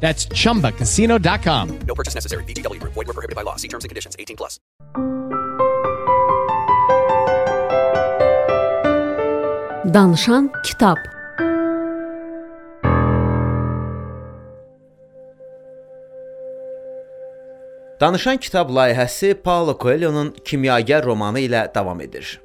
That's chumbacasino.com. No purchase necessary. VGW Group. Void were prohibited by law. See terms and conditions. 18 plus. Danışan kitab Danışan kitab layihəsi Paulo Coelho-nun Kimyager romanı ilə davam edir.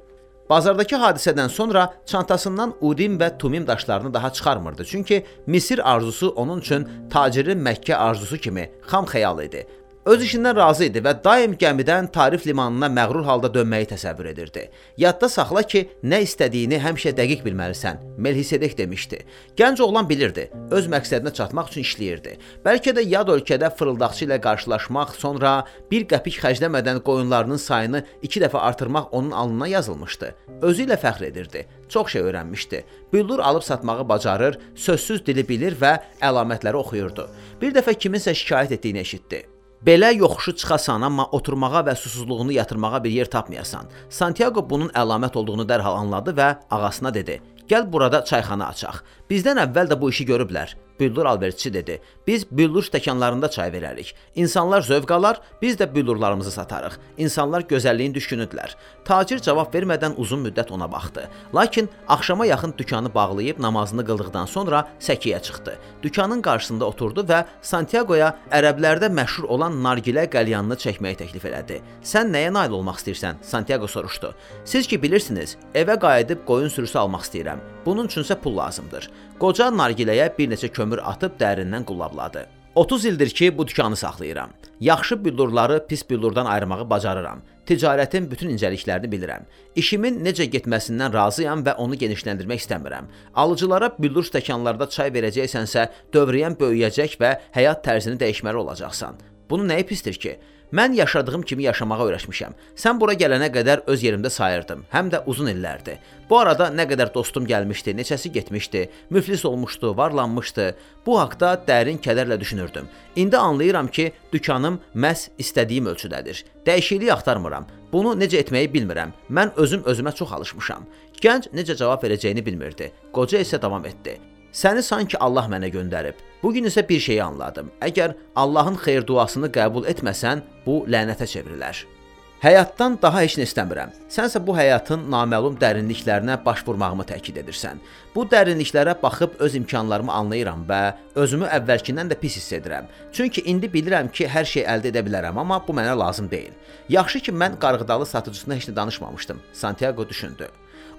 Bazardakı hadisədən sonra çantasından udim və tumim daşlarını daha çıxarmırdı, çünki Misir arzusu onun üçün tacirin Məkkə arzusu kimi xam xəyal idi. Öz işindən razı idi və daim gəmidən Tarif limanına məğrur halda dönməyi təsəvvür edirdi. Yadda saxla ki, nə istədiyini həmişə dəqiq bilməlisən. Melhisedek demişdi. Gənc oğlan bilirdi, öz məqsədinə çatmaq üçün işləyirdi. Bəlkə də yad ölkədə fırıldaqçı ilə qarşılaşmaq, sonra bir qəpik xərcləmədən qoyunlarının sayını 2 dəfə artırmaq onun alnına yazılmışdı. Özü ilə fəxr edirdi. Çox şey öyrənmişdi. Büllur alıb satmağı bacarır, sözsüz dili bilir və əlamətləri oxuyurdu. Bir dəfə kiminsə şikayət etdiyini eşitdi. Belə yoxuşu çıxasan, amma oturmağa və susuzluğunu yatırmağa bir yer tapmayasan. Santiago bunun əlamət olduğunu dərhal anladı və ağasına dedi: "Gəl burada çayxana açaq. Bizdən əvvəl də bu işi görüblər." Büllur alverçi dedi. Biz büllur stəkanlarında çay verərik. İnsanlar zövq alar, biz də büllurlarımızı satarıq. İnsanlar gözəlliyin düşkünüdülər. Tacir cavab vermədən uzun müddət ona baxdı. Lakin axşama yaxın dükanı bağlayıb namazını qıldıqdan sonra səkiyə çıxdı. Dükanın qarşısında oturdu və Santiagoya ərəblərdə məşhur olan nargilə qəlyanını çəkməyi təklif elədi. "Sən nəyə nail olmaq istəyirsən?" Santiago soruşdu. "Siz ki bilirsiniz, evə qayıdıb qoyun sürüsü almaq istəyirəm. Bunun üçün isə pul lazımdır." Qoca nargiləyə bir neçə kömür atıb dərindən qullabladı. 30 ildir ki, bu dükanı saxlayıram. Yaxşı büllurları pis büllurdan ayırmağı bacarıram. Ticarətin bütün incəliklərini bilirəm. İşimin necə getməsindən razıyam və onu genişləndirmək istəmirəm. Alıcılara büllur stəkanlarda çay verəcəksənsə, dövriyyən böyüyəcək və həyat tərzini dəyişməli olacaqsan. Bunu nəyi pisdir ki? Mən yaşadığım kimi yaşamağa öyrəşmişəm. Sən bura gələnə qədər öz yerimdə sayırdım, həm də uzun illərdir. Bu arada nə qədər dostum gəlmişdi, neçəsi getmişdi, müflis olmuşdu, varlanmışdı. Bu haqqda dərin kədərlə düşünürdüm. İndi anlayıram ki, dükanım məhz istədiyim ölçüdədir. Dəyişiklik axtarmıram. Bunu necə etməyi bilmirəm. Mən özüm özümə çox alışmışam. Gənc necə cavab verəcəyini bilmirdi. Qoca isə davam etdi. Səni sanki Allah mənə göndərib. Bu gün isə bir şeyi anladım. Əgər Allahın xeyir duasını qəbul etməsən, bu lənətə çevrilər. Həyatdan daha heç nə istəmirəm. Sənsə bu həyatın naməlum dərinliklərinə baş vurmağımı təkid edirsən. Bu dərinliklərə baxıb öz imkanlarımı anlayıram və özümü əvvəlkindən də pis hiss edirəm. Çünki indi bilirəm ki, hər şey əldə edə bilərəm, amma bu mənə lazım deyil. Yaxşı ki, mən qarğıdalı satıcısına heç nə danışmamışdım. Santiago düşündü.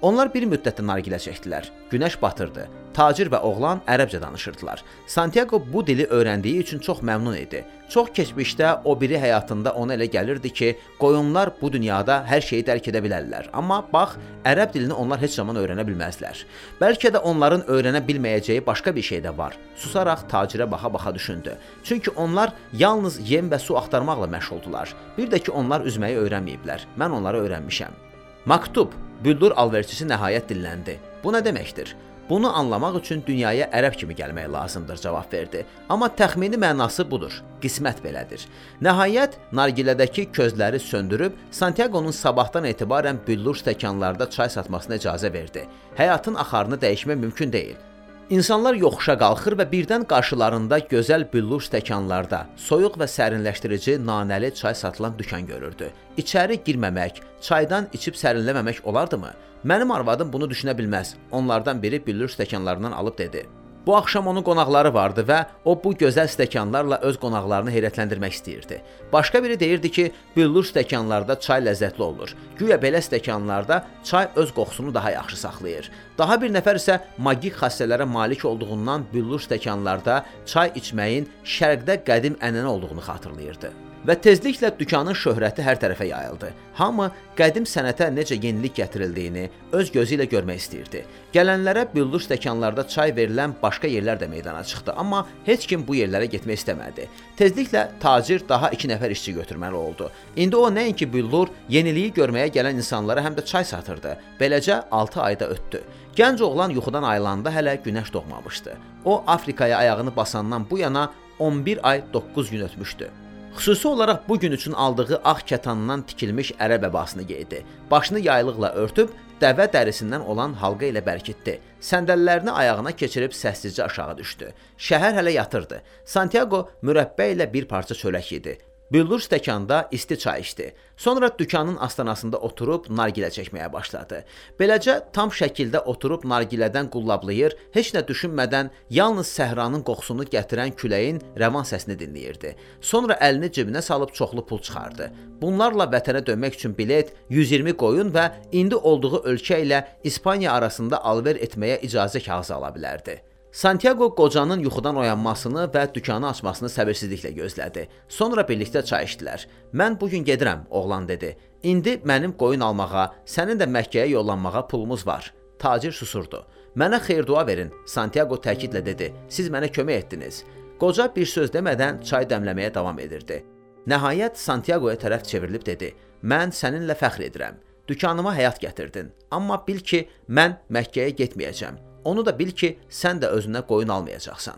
Onlar bir müddət də nargilə çəkdilər. Günəş batırdı. Tacir və oğlan ərəbcə danışırdılar. Santiago bu dili öyrəndiyi üçün çox məmnun idi. Çox keçmişdə o biri həyatında ona elə gəlirdi ki, qoyunlar bu dünyada hər şeyi dərk edə bilərlər. Amma bax, ərəb dilini onlar heç zaman öyrənə bilməzlər. Bəlkə də onların öyrənə bilməyəcəyi başqa bir şey də var. Susaraq tacirə baxa-baxa düşündü. Çünki onlar yalnız yem və su axtarmaqla məşğuldular. Bir də ki, onlar üzməyi öyrənməyiblər. Mən onları öyrənmişəm. Maktub Büldur alverçisi nəhayət dilləndi. Bu nə deməkdir? Bunu anlamaq üçün dünyaya ərəb kimi gəlmək lazımdır cavab verdi. Amma təxmini mənası budur. Qismət belədir. Nəhayət nargilədəki közləri söndürüb Santiago'nun sabahdan etibarən büllur stəkanlarda çay satmasına icazə verdi. Həyatın axarını dəyişmək mümkün deyil. İnsanlar yoxuşa qalxır və birdən qarşılarında gözəl büllur stəkanlarda soyuq və sərinləşdirici nanəli çay satılan dükan görürdü. İçəri girməmək, çaydan içib sərinləməmək olardımı? Mənim arvadım bunu düşünə bilməz. Onlardan biri büllur stəkanlarından alıb dedi: Bu axşam onun qonaqları vardı və o bu gözəl stəkanlarla öz qonaqlarını heyrətləndirmək istəyirdi. Başqa biri deyirdi ki, billur stəkanlarda çay ləzzətli olur. Güya belə stəkanlarda çay öz qoxusunu daha yaxşı saxlayır. Daha bir nəfər isə magik xassələrə malik olduğundan billur stəkanlarda çay içməyin şərqdə qədim ənənə olduğunu xatırlayırdı və tezliklə dükanın şöhrəti hər tərəfə yayıldı. Hamı qədim sənətə necə yenilik gətirildiyini öz gözü ilə görmək istəyirdi. Gələnlərə billur stəkanlarda çay verilən başqa yerlər də meydana çıxdı, amma heç kim bu yerlərə getmək istəmədi. Tezliklə tacir daha 2 nəfər işçi götürməli oldu. İndi o nəinki billur, yeniliyi görməyə gələn insanlara həm də çay satırdı. Beləcə 6 ayda ötdü. Gənc oğlan yuxudan ayılanda hələ günəş doğmamışdı. O Afrikaya ayağını basandan bu yana 11 ay 9 gün ötmüşdü. Xüsusi olaraq bu gün üçün aldığı ağ kətandan tikilmiş ərəb əbasını geydi. Başını yaylıqla örtüb, dəvə dərisindən olan halqa ilə bərkitdi. Səndəllərini ayağına keçirib səssizcə aşağı düşdü. Şəhər hələ yatırdı. Santiago mürəbbə ilə bir parça çörək yedi. Billur stəkanda isti çay içdi. Sonra dükanın astanasında oturub nargilə çəkməyə başladı. Beləcə tam şəkildə oturub nargilədən qullablayır, heç nə düşünmədən yalnız səhranın qoxusunu gətirən küləyin rəvan səsini dinləyirdi. Sonra əlini cibinə salıb çoxlu pul çıxardı. Bunlarla vətənə dönmək üçün bilet, 120 qoyun və indi olduğu ölkə ilə İspaniya arasında alver etməyə icazə kağızı ala bilərdi. Santiago qocanın yuxudan oyanmasını və dükanı açmasını səbirsizliklə gözlədi. Sonra birlikdə çay içdilər. "Mən bu gün gedirəm", oğlan dedi. "İndi mənim qoyun almağa, sənin də Məkkəyə yollanmağa pulumuz var." Tacir susurdu. "Mənə xeyir-dua verin", Santiago təkidlə dedi. "Siz mənə kömək etdiniz." Qoca bir söz demədən çay dəmləməyə davam edirdi. Nəhayət Santiagoya tərəf çevrilib dedi: "Mən səninlə fəxr edirəm. Dükanıma həyat gətirdin. Amma bil ki, mən Məkkəyə getməyəcəm. Onu da bil ki, sən də özünə qoyun almayacaqsan.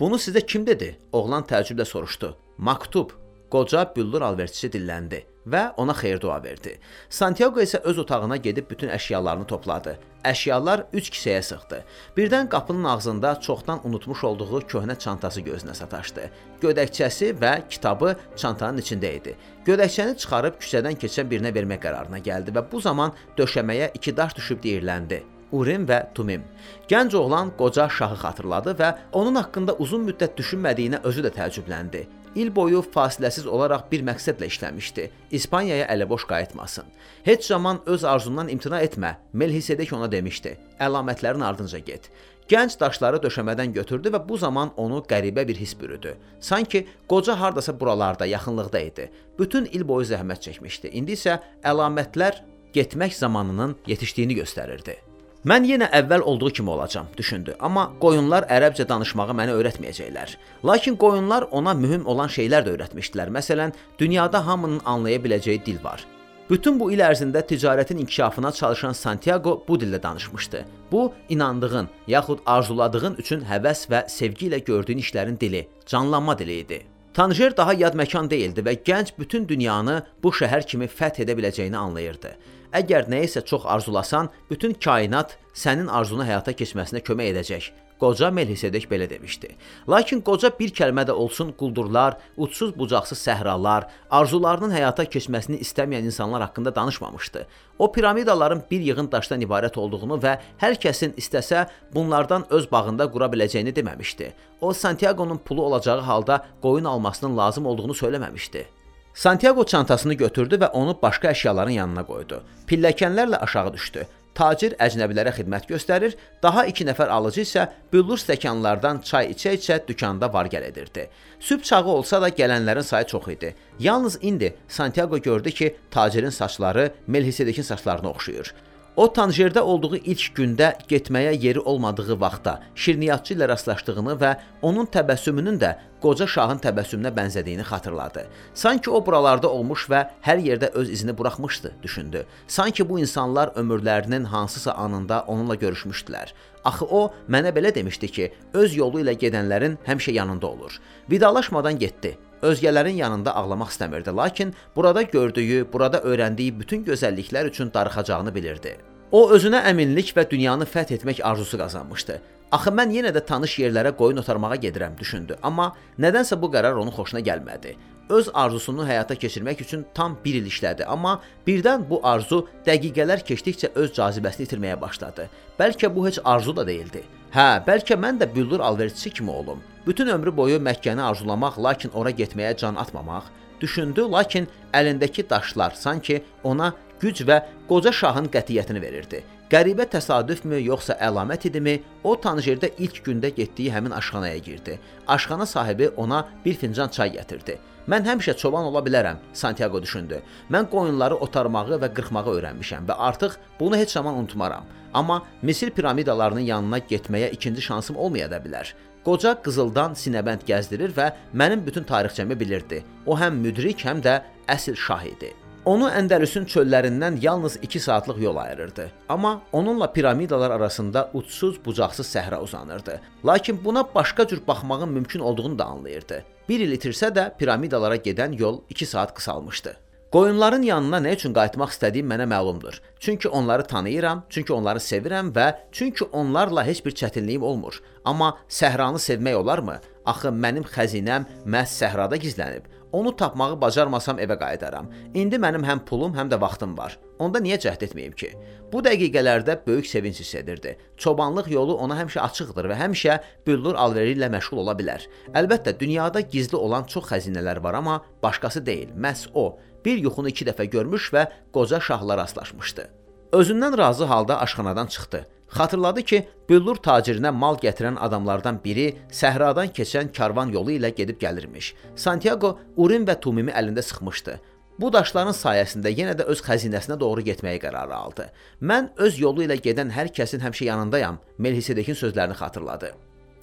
Bunu sizə kim dedi? Oğlan təəccüblə soruşdu. Maktub. Qoca büllur alverçisi dilləndi və ona xeyir-dua verdi. Santiago isə öz otağına gedib bütün əşyalarını topladı. Əşyalar 3 kisəyə sıxdı. Birdən qapının ağzında çoxdan unutmuş olduğu köhnə çantası gözünə sataşdı. Gödəkçəsi və kitabı çantanın içində idi. Gödəkçəni çıxarıb küçədən keçən birinə vermək qərarına gəldi və bu zaman döşəməyə iki daş düşüb deyirləndi. Urim və Tumim. Gənc oğlan qoca şahı xatırladı və onun haqqında uzun müddət düşünmədiyinə özü də təəccübləndi. İl boyu fasiləsiz olaraq bir məqsədlə işləmişdi. İspaniyaya əliboş qayıtmasın. Heç zaman öz arzundan imtina etmə, Melhisedek ona demişdi. Əlamətlərin ardınca get. Gənc daşları döşəmədən götürdü və bu zaman onu qəribə bir his bürüdü. Sanki qoca hardasa buralarda, yaxınlıqda idi. Bütün il boyu zəhmət çəkmişdi. İndi isə əlamətlər getmək zamanının yetişdiyini göstərirdi. Mən yenə əvvəl olduğu kimi olacam, düşündü. Amma qoyunlar ərəbcə danışmağı mənə öyrətməyəcəklər. Lakin qoyunlar ona mühüm olan şeylər də öyrətmişdilər. Məsələn, dünyada hamının anlaya biləcəyi dil var. Bütün bu il ərzində ticarətin inkişafına çalışan Santiago bu dildə danışmışdı. Bu inandığın, yaxud arzuladığın üçün həvəs və sevgi ilə gördüyün işlərin dili, canlanma dili idi. Tanjer daha yad məkan deyildi və gənc bütün dünyanı bu şəhər kimi fəth edə biləcəyini anlayırdı. Əgər nəyisə çox arzulasan, bütün kainat sənin arzunu həyata keçməsinə kömək edəcək. Qoca Melhisedek belə demişdi. Lakin qoca bir kəlmə də olsun quldurlar, uçsuz bucaqsız səhralar, arzularının həyata keçməsini istəməyən insanlar haqqında danışmamışdı. O piramidaların bir yığın daşdan ibarət olduğunu və hər kəsin istəsə bunlardan öz bağında qura biləcəyini deməmişdi. O Santiago'nun pulu olacağı halda qoyun almasının lazım olduğunu söyləməmişdi. Santiago çantasını götürdü və onu başqa əşyaların yanına qoydu. Pilləkənlərlə aşağı düşdü. Tacir əcnəbilərə xidmət göstərir, daha 2 nəfər alıcı isə büllur stəkanlardan çay içə-içə dükanda var-gəl edirdi. Sübh çağı olsa da gələnlərin sayı çox idi. Yalnız indi Santiago gördü ki, tacirin saçları Melhisedekin saçlarına oxşuyur. O Tanjerdə olduğu ilk gündə getməyə yeri olmadığı vaxtda şirniyyatçı ilə rastlaşdığını və onun təbəssümünün də qoca şahın təbəssümünə bənzədiyini xatırladı. Sanki o buralarda olmuş və hər yerdə öz izini buraxmışdı, düşündü. Sanki bu insanlar ömürlərinin hansısa anında onunla görüşmüşdülər. Axı o mənə belə demişdi ki, öz yolu ilə gedənlərin həmişə yanında olur. Vidalaşmadan getdi. Özgələrin yanında ağlamaq istəmirdi, lakin burada gördüyü, burada öyrəndiyi bütün gözəlliklər üçün darıxacağını bilirdi. O özünə əminlik və dünyanı fəth etmək arzusu qazanmışdı. Axı mən yenə də tanış yerlərə qoyun otarmağa gedirəm düşündü, amma nədənsə bu qərar onun xoşuna gəlmədi. öz arzusunu həyata keçirmək üçün tam 1 il işlədi, amma birdən bu arzu dəqiqələr keçdikcə öz cazibəsini itirməyə başladı. Bəlkə bu heç arzu da değildi. Hə, bəlkə mən də büllur alverçisi kimi olum. Bütün ömrü boyu Məkkəni arzulamaq, lakin ora getməyə can atmamaq, düşündü, lakin əlindəki daşlar sanki ona güc və qoca şahın qətiyyətini verirdi. Qəribə təsadüfmü, yoxsa əlamət idimi? O Tanjerdə ilk gündə getdiyi həmin aşxanaya girdi. Aşxana sahibi ona bir fincan çay gətirdi. Mən həmişə çoban ola bilərəm, Santiago düşündü. Mən qoyunları otarmağı və qırxmağı öyrənmişəm və artıq bunu heç zaman unutmaram. Amma Misir piramidalarının yanına getməyə ikinci şansım olmaya da bilər. Qoca qızıldan sinəbənd gəzdirir və mənim bütün tarixçəmi bilirdi. O həm müdrik, həm də əsl şah idi. Onu Əndəlüsün çöllərindən yalnız 2 saatlıq yol ayırırdı. Amma onunla piramidalar arasında uçsuz bucaqsız səhra uzanırdı. Lakin buna başqa cür baxmağın mümkün olduğunu da anlayırdı. 1 il itirsə də piramidalara gedən yol 2 saat qısalmışdı. Qoyunların yanına nə üçün qayıtmaq istədiyim mənə məlumdur. Çünki onları tanıyıram, çünki onları sevirəm və çünki onlarla heç bir çətinliyim olmur. Amma səhranı sevmək olarmı? Axı mənim xəzinəm məhz səhrada gizlənib. Onu tapmağı bacarmasam evə qayıdaram. İndi mənim həm pulum, həm də vaxtım var. Onda niyə cəhd etməyim ki? Bu dəqiqələrdə böyük sevinc hiss edirdi. Çobanlıq yolu ona həmişə açıqdır və həmişə büllur alveri ilə məşğul ola bilər. Əlbəttə, dünyada gizli olan çox xəzinələr var, amma başqası deyil. Məhz o bir yuxunu 2 dəfə görmüş və qoca şahla rastlaşmışdı. Özündən razı halda aşxanadan çıxdı. Xatırladı ki, büllur tacirinə mal gətirən adamlardan biri səhradan keçən karvan yolu ilə gedib gəlirmiş. Santiago Urim və Tumimi əlində sıxmışdı. Bu daşların sayəsində yenə də öz xəzinəsinə doğru getməyə qərarı aldı. Mən öz yolu ilə gedən hər kəsin həmişə yanındayam, Melhisedekin sözlərini xatırladı.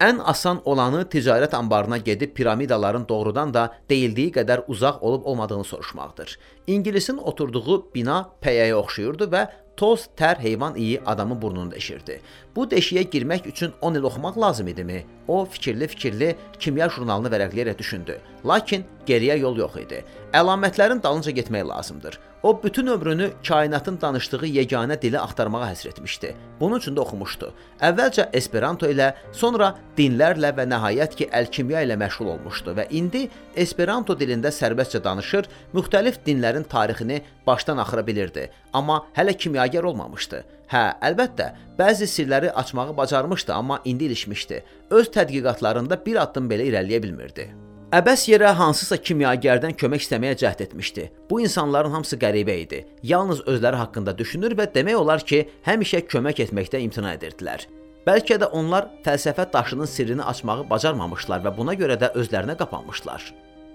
Ən asan olanı ticarət anbarına gedib piramidaların doğrudan da deyildiyi qədər uzaq olub olmadığını soruşmaqdır. İngilisin oturduğu bina pəyəyə oxşuyurdu və toz, tər, heyvan iyi adamın burnunu deşirdi. Bu deşiyə girmək üçün 10 il oxumaq lazım idimi? O fikirli-fikirli kimya jurnalını vərəqləyərək düşündü. Lakin geriyə yol yox idi. Əlamətlərin dalınca getmək lazımdır. O bütün ömrünü kainatın danışdığı yeganə dili axtarmağa həsr etmişdi. Bunun üçün də oxumuşdu. Əvvəlcə Esperanto ilə, sonra dinlərlə və nəhayət ki, əlkimya ilə məşğul olmuşdu və indi Esperanto dilində sərbəstcə danışır, müxtəlif dinlərin tarixini başdan axıra bilirdi, amma hələ kimyager olmamışdı. Hə, əlbəttə, bəzi sirləri açmağı bacarmışdı, amma indi ilişmişdi. Öz tədqiqatlarında bir addım belə irəliləyə bilmirdi. Əbəs yerə hansısa kimyagerdən kömək istəməyə cəhd etmişdi. Bu insanların hamısı qəribə idi. Yalnız özləri haqqında düşünür və demək olar ki, həmişə kömək etməkdə imtina edirdilər. Bəlkə də onlar fəlsəfə daşının sirrini açmağı bacarmamışlar və buna görə də özlərinə qapanmışlar.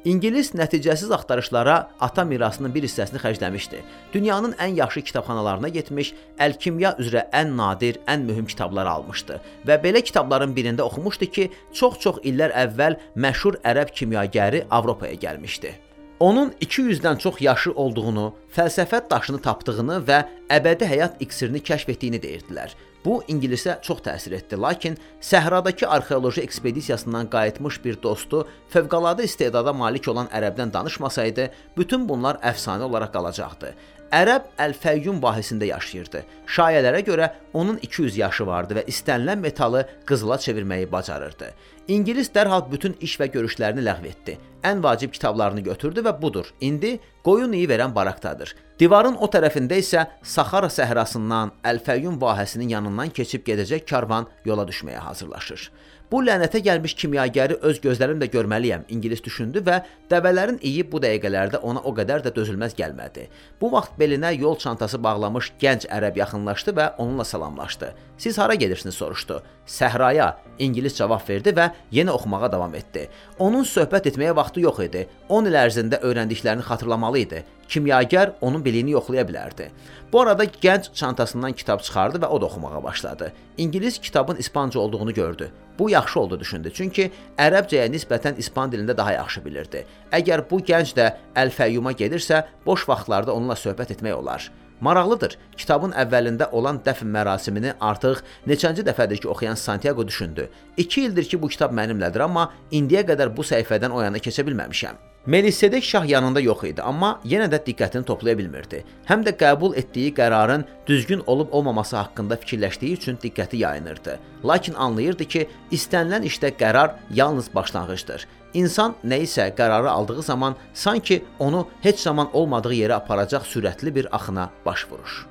İngilis nəticəsiz axtarışlara ata mirasının bir hissəsini xərcləmişdi. Dünyanın ən yaxşı kitabxanalarına getmiş, əlkimya üzrə ən nadir, ən mühüm kitabları almışdı və belə kitabların birində oxumuşdu ki, çox-çox illər əvvəl məşhur ərəb kimyagəri Avropaya gəlmişdi. Onun 200-dən çox yaşı olduğunu, fəlsəfə daşını tapdığını və əbədi həyat iksirini kəşf etdiyini deyirdilər. Bu ingilisə çox təsir etdi, lakin səhradakı arxeoloji ekspedisiyasından qayıtmış bir dostu fövqəladə istedada malik olan ərəbdən danışmasaydı, bütün bunlar əfsanə olaraq qalacaqdı. Ərəb Əl-Fəyyum vahəsində yaşayırdı. Şayələrə görə onun 200 yaşı vardı və istənilən metalı qızıla çevirməyi bacarırdı. İngilis dərhal bütün iş və görüşlərini ləğv etdi. Ən vacib kitablarını götürdü və budur. İndi qoyun iyi verən barakdadır. Divarın o tərəfində isə Saxara səhrasından Əl-Fəyyum vahəsinin yanından keçib gedəcək karvan yola düşməyə hazırlaşır. Bu lənətə gəlmiş kimyagəri öz gözlərimlə görməliyəm, İngilis düşündü və dəvələrin iyi bu dəqiqələrdə ona o qədər də dözülməz gəlmədi. Bu vaxt belinə yol çantası bağlamış gənc ərəb yaxınlaşdı və onunla salamlaşdı. "Siz hara gedirsiniz?" soruşdu. "Səhraya." İngilis cavab verdi və yenə oxumağa davam etdi. Onun söhbət etməyə vaxtı yox idi. 10 il ərzində öyrəndiklərini xatırlamalı idi. Kimyager onun biliyini yoxlaya bilərdi. Bu arada gənc çantasından kitab çıxardı və o da oxumağa başladı. İngilis kitabın ispanca olduğunu gördü. Bu yaxşı oldu düşündü, çünki ərəbcəyə nisbətən ispan dilində daha yaxşı bilirdi. Əgər bu gənc də Əl-Fəyyuma gedirsə, boş vaxtlarda onunla söhbət etmək olar. Maraqlıdır. Kitabın əvvəlində olan dəfn mərasimini artıq neçənci dəfədir ki, oxuyan Santiago düşündü. 2 ildir ki, bu kitab mənimlədir, amma indiyə qədər bu səhifədən o yana keçə bilməmişəm. Melisedek şah yanında yox idi, amma yenə də diqqətini toplaya bilmirdi. Həm də qəbul etdiyi qərarın düzgün olub-olmaması haqqında fikirləşdiyi üçün diqqəti yayınırdı. Lakin anlayırdı ki, istənilən işdə qərar yalnız başlanğıcdır. İnsan nə isə qərarı aldığı zaman sanki onu heç zaman olmadığı yerə aparacaq sürətli bir axına baş vurur.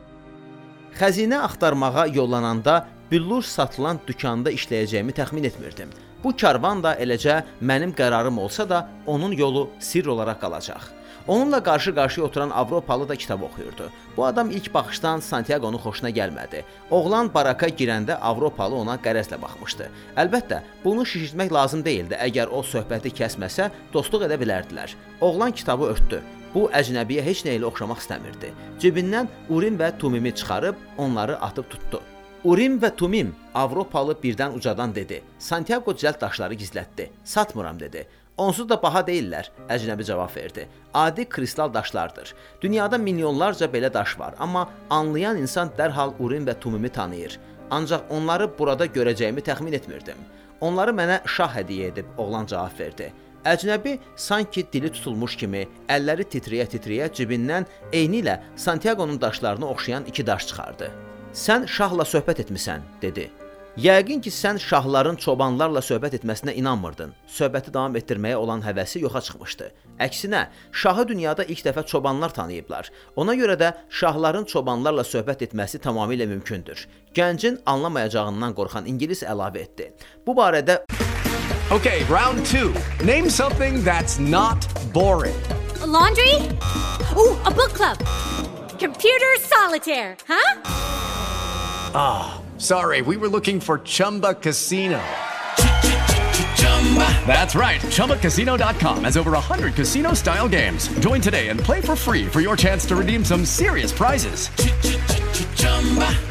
Xəzinə axtarmağa yollananda billur satılan dükanda işləyəcəyimi təxmin etmirdim. Bu karvan da eləcə mənim qərarım olsa da, onun yolu sirr olaraq qalacaq. Onunla qarşı-qarşıya oturan Avropalı da kitab oxuyurdu. Bu adam ilk baxışdan Santiago-nun xoşuna gəlmədi. Oğlan baraka girəndə Avropalı ona qərəzlə baxmışdı. Əlbəttə, bunu şişirtmək lazım değildi. Əgər o söhbəti kəsməsə, dostluq edə bilərdilər. Oğlan kitabı örtdü. Bu əcnəbiyə heç nə ilə oxşamaq istəmirdi. Cibindən Urim və Tumimi çıxarıb onları atıb tutdu. Urim və Tumim Avropalı birdən ucadan dedi. Santiago cəld daşları gizlətdi. Satmıram dedi. Onsuz da baha deyillər, əcnəbi cavab verdi. Adi kristal daşlardır. Dünyada milyonlarca belə daş var, amma anlayan insan dərhal Urim və Tumimi tanıyır. Ancaq onları burada görəcəyimi təxmin etmirdim. Onları mənə şah hədiyyə edib, oğlan cavab verdi. Əcnəbi sanki dili tutulmuş kimi, əlləri titrəyə-titrəyə cibindən eyni ilə Santiago-nun daşlarına oxşayan iki daş çıxardı. "Sən şahla söhbət etmisən," dedi. Yəqin ki, sən şahların çobanlarla söhbət etməsinə inanmırdın. Söhbəti davam etdirməyə olan həvəsi yoxa çıxmışdı. Əksinə, şahı dünyada ilk dəfə çobanlar tanıyıblar. Ona görə də şahların çobanlarla söhbət etməsi tamamilə mümkündür. Gəncin anlamayacağından qorxan ingilis əlavə etdi. Bu barədə Okay, round two. Name something that's not boring. A laundry? Ooh, a book club. Computer solitaire, huh? Sorry, we were looking for Chumba Casino. That's right. ChumbaCasino.com has over 100 casino style games. Join today and play for free for your chance to redeem some serious prizes.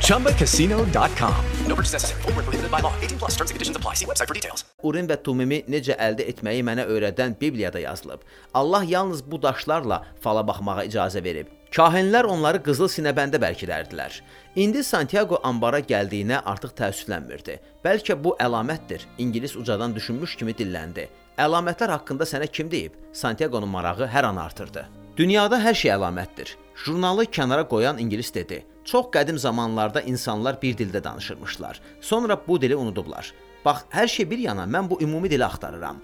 ChumbaCasino.com. No purchase necessary. Where prohibited by law. 18 plus terms and conditions apply. See website for details. Urim və Tumimi necə əldə etməyi mənə öyrədən Bibliyada yazılıb. Allah yalnız bu daşlarla fala baxmağa icazə verib. Kahinlər onları qızıl sinəbəndə bərkidərdilər. İndi Santiago ambara gəldiyinə artıq təəssüflənmirdi. Bəlkə bu əlamətdir. İngilis ucadan düşünmüş kimi dilləndi. Əlamətlər haqqında sənə kim deyib? Santiago'nun marağı hər an artırdı. Dünyada hər şey əlamətdir. Jurnalı kənara qoyan ingilis dedi. Çox qədim zamanlarda insanlar bir dildə danışırmışlar. Sonra bu dili unudublar. Bax, hər şey bir yana, mən bu ümumi dili axtarıram.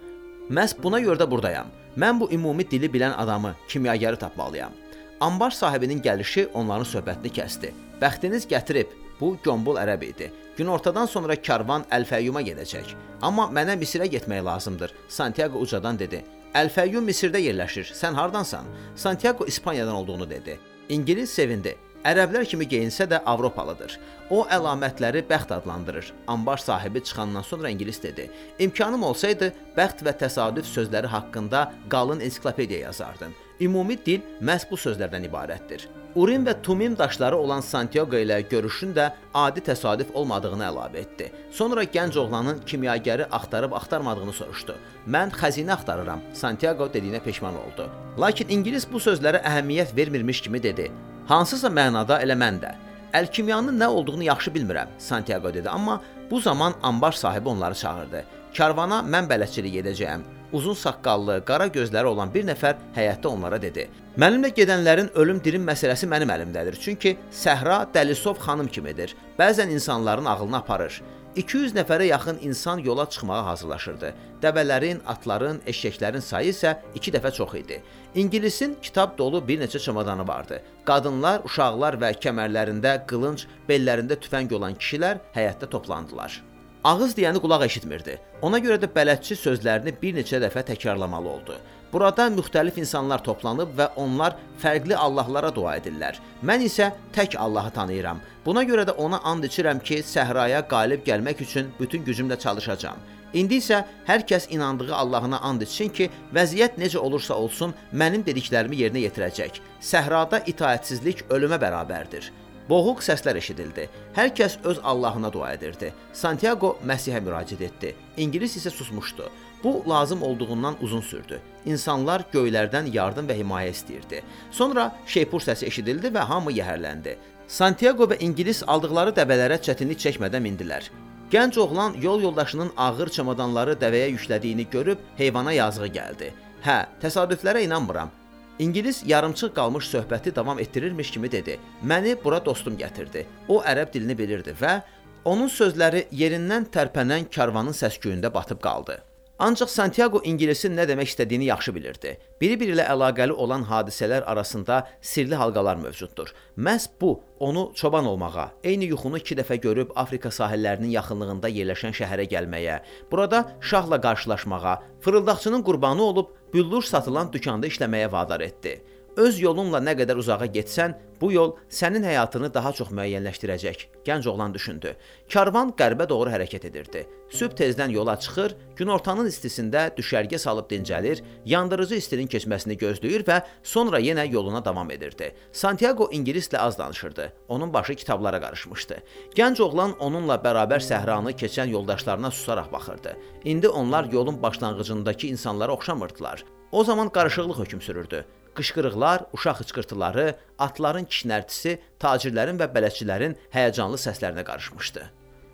Məhz buna görə də burdayam. Mən bu ümumi dili bilən adamı, kimyagarı tapmalıyam. Ambar sahibinin gəlişi onların söhbətini kəsdi. Bəxtiniz gətirib. Bu Gombol ərəb idi. Günortadan sonra karvan Əl-Fəyyuma gedəcək. Amma mənə Misirə getmək lazımdır. Santiago ucadan dedi. Əl-Fəyyum Misirdə yerləşir. Sən hardansan? Santiago İspaniyadan olduğunu dedi. İngilis sevindi. Ərəblər kimi geyinsə də Avropalıdır. O əlamətləri bəxt adlandırır. Ambar sahibi çıxandan sonra ingilis dedi: "İmkanım olsaydı, bəxt və təsadüf sözləri haqqında qalın ensiklopediya yazardım. Ümumi dil məhz bu sözlərdən ibarətdir." Urim və Tumim daşları olan Santiago ilə görüşün də adi təsadüf olmadığını əlavə etdi. Sonra gənc oğlanın kimyagarı axtarıb axtarmadığını soruşdu. "Mən xəzinə axtarıram." Santiago dediyinə peşman oldu. Lakin ingilis bu sözlərə əhəmiyyət vermirmiş kimi dedi: Hansısa mənada elə mən də. Əlkimyanın nə olduğunu yaxşı bilmirəm, Santiago dedi, amma bu zaman ambar sahibi onları çağırdı. Karvana mən bələdçilik edəcəyəm. Uzun saqqallı, qara gözləri olan bir nəfər həyətdə onlara dedi: "Mənimlə gedənlərin ölüm dirim məsələsi mənim əlimdədir. Çünki səhra Dəlisov xanım kimidir. Bəzən insanların ağlını aparır. 200 nəfərə yaxın insan yola çıxmağa hazırlaşırdı. Dəvələrin, atların, eşşəklərin sayı isə 2 dəfə çox idi. İngilisin kitab dolu bir neçə çamadanı vardı. Qadınlar, uşaqlar və kəmərlərində qılınc, bellərində tüfəng olan kişilər həyətdə toplandılar. Ağız deyəni qulaq eşitmirdi. Ona görə də bələdçi sözlərini bir neçə dəfə təkrarlamalı oldu. Burada müxtəlif insanlar toplanıb və onlar fərqli allahlara dua edirlər. Mən isə tək Allahı tanıyıram. Buna görə də ona and içirəm ki, səhraya qalib gəlmək üçün bütün gücümlə çalışacağam. İndi isə hər kəs inandığı Allahına and içsin ki, vəziyyət necə olursa olsun, mənim dediklərimi yerinə yetirəcək. Səhrada itaətsizlik ölümə bərabərdir. Boğuq səslər eşidildi. Hər kəs öz Allahına dua edirdi. Santiago Məsihə müraciət etdi. İngilis isə susmuşdu. Bu lazım olduğundan uzun sürdü. İnsanlar göylərdən yardım və himayə istəyirdi. Sonra şeypur səsi eşidildi və hamı yəhərləndi. Santiago və İngilis aldıqları dəvələrə çətinlik çəkmədən mindilər. Gənc oğlan yol yoldaşının ağır çamadanları dəvəyə yüklədiyini görüb heyvana yazığı gəldi. Hə, təsadüflərə inanmıram. İngilis yarımçıq qalmış söhbəti davam etdirirmiş kimi dedi. Məni bura dostum gətirdi. O ərəb dilini bilirdi və onun sözləri yerindən tərpənən karvanın səs-küyündə batıb qaldı. Ancaq Santiago ingilisin nə demək istədiyini yaxşı bilirdi. Biri-biri ilə əlaqəli olan hadisələr arasında sirli halqalar mövcuddur. Məhz bu onu çoban olmağa, eyni yuxunu 2 dəfə görüb Afrika sahillərinin yaxınlığında yerləşən şəhərə gəlməyə, burada şahla qarşılaşmağa, fırıldaqçının qurbanı olub büllur satılan dükanda işləməyə vadar etdi. Öz yolunla nə qədər uzağa getsən, bu yol sənin həyatını daha çox müəyyənləşdirəcək. Gənc oğlan düşündü. Karvan qərbə doğru hərəkət edirdi. Sübh tezdən yola çıxır, günortanın istisində düşərgə salıb dincəlir, yandırıcı istinin keçməsini gözləyir və sonra yenə yoluna davam edirdi. Santiago ingilislə az danışırdı. Onun başı kitablara qarışmışdı. Gənc oğlan onunla bərabər səhranı keçən yoldaşlarına susaraq baxırdı. İndi onlar yolun başlanğıcındakı insanlara oxşamırdılar. O zaman qarışıqlıq hökm sürürdü. Qışqırıqlar, uşaq hıçqırtıları, atların kişnərtisi, tacirlərin və bələdçilərin həyəcanlı səslərinə qarışmışdı.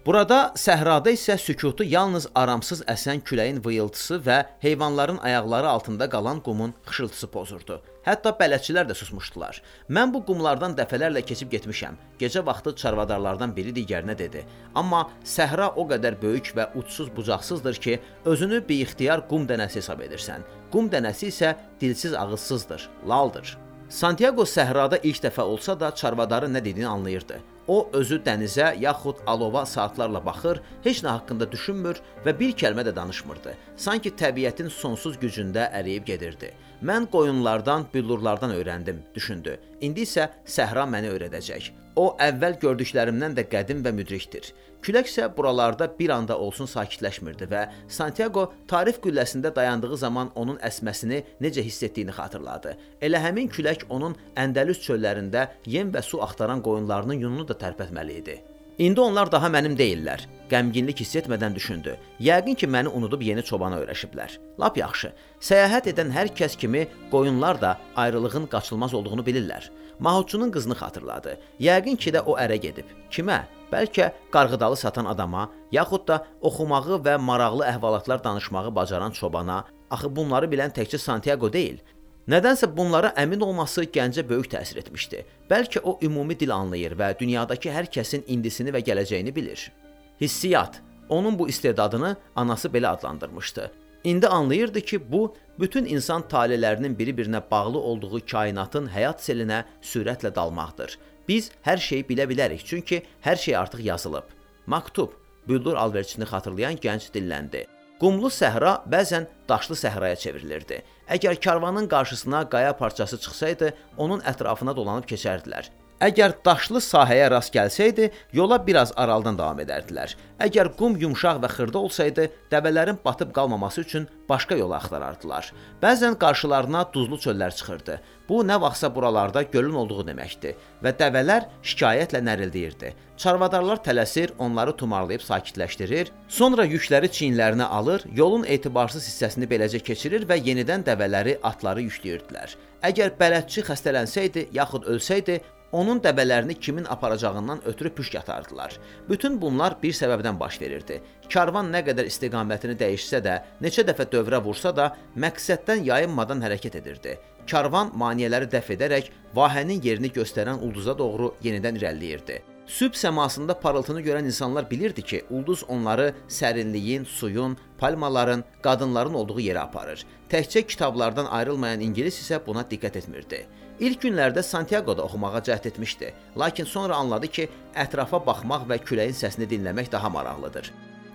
Burada səhrada isə sükutu yalnız aramsız əsən küləyin vıyıltısı və heyvanların ayaqları altında qalan qumun xışıltısı pozurdu. Hətta bələdçilər də susmuşdular. Mən bu qumlardan dəfələrlə keçib getmişəm. Gecə vaxtı çarvadarlardan biri digərinə dedi. Amma səhra o qədər böyük və uçsuz bucaqsızdır ki, özünü biixtiyar qum dənəsi hesab edirsən. Qum dənəsi isə dilsiz ağızsızdır, laldır. Santiago səhrada ilk dəfə olsa da çarvadarın nə dediyini anlayırdı. O özü dənizə yaxud alova saatlarla baxır, heç nə haqqında düşünmür və bir kəlmə də danışmırdı. Sanki təbiətin sonsuz gücündə əriyib gedirdi. Mən qoyunlardan, büllurlardan öyrəndim, düşündü. İndi isə səhra məni öyrədəcək. O əvvəl gördüklərimdən də qədim və müdrikdir. Külək isə buralarda bir anda olsun sakitləşmirdi və Santiago tarix qülləsində dayandığı zaman onun əsməsini necə hiss etdiyini xatırladı. Elə həmin külək onun Əndəlüs çöllərində yem və su axtaran qoyunlarının yununu da tərpətməli idi. İndi onlar daha mənim deyillər. Qəmginlik hiss etmədən düşündü. Yəqin ki, məni unudub yeni çobana öyrəşiblər. Lap yaxşı. Səyahət edən hər kəs kimi qoyunlar da ayrılığın qaçılmaz olduğunu bilirlər. Mahutçunun qızını xatırladı. Yəqin ki də o ərə gedib. Kimə? Bəlkə qarğıdalı satan adama, yaxud da oxumağı və maraqlı əhvalatlar danışmağı bacaran çobana. Axı bunları bilən təkcə Santiago deyil. Nədənsə bunlara əmin olması gəncə böyük təsir etmişdi. Bəlkə o ümumi dil anlayır və dünyadakı hər kəsin indisini və gələcəyini bilir. Hissiyat onun bu istedadını anası belə adlandırmışdı. İndi anlayırdı ki, bu bütün insan talelərinin bir-birinə bağlı olduğu kainatın həyat selinə sürətlə dalmaqdır. Biz hər şeyi bilə bilərik, çünki hər şey artıq yazılıb. Maktub, bülbül alverçisini xatırlayan gənc dilləndi. Qumlu səhra bəzən daşlı səhraya çevrilirdi. Əgər karvanın qarşısına qaya parçası çıxsaydı, onun ətrafına dolanıb keçərdilər. Əgər daşlı sahəyə rast gəlsəydi, yola biraz aralıdan davam edərdilər. Əgər qum yumşaq və xırda olsaydı, dəvələrin batıb qalmaması üçün başqa yol axtarardılar. Bəzən qarşılarına duzlu çöllər çıxırdı. Bu nə vaxtsa buralarda gölün olduğu deməkdir və dəvələr şikayətlə nərildəyirdi. Çarvadarlar tələsir, onları tumarlayıb sakitləşdirir, sonra yükləri çiyinlərinə alır, yolun etibarsız hissəsini beləcə keçirir və yenidən dəvələri, atları yükləyirdilər. Əgər bələdçi xəstələnsəydi, yaxud ölsəydi, onun dəbələrini kimin aparacağından ötürü püşk atardılar. Bütün bunlar bir səbəbdən baş verirdi. Karvan nə qədər istiqamətini dəyişsə də, neçə dəfə dövrə vursa da, məqsəddən yayınmadan hərəkət edirdi. Karvan maneələri dəf edərək vahənin yerini göstərən ulduza doğru yenidən irəliləyirdi. Sübh səmasında parıltını görən insanlar bilirdi ki, ulduz onları sərinliyin, suyun, palmaların, qadınların olduğu yerə aparır. Təkcə kitablardan ayrılmayan ingilis isə buna diqqət etmirdi. İlk günlərdə Santiago-da oxumağa cəhd etmişdi, lakin sonra anladı ki, ətrafa baxmaq və küləyin səsini dinləmək daha maraqlıdır.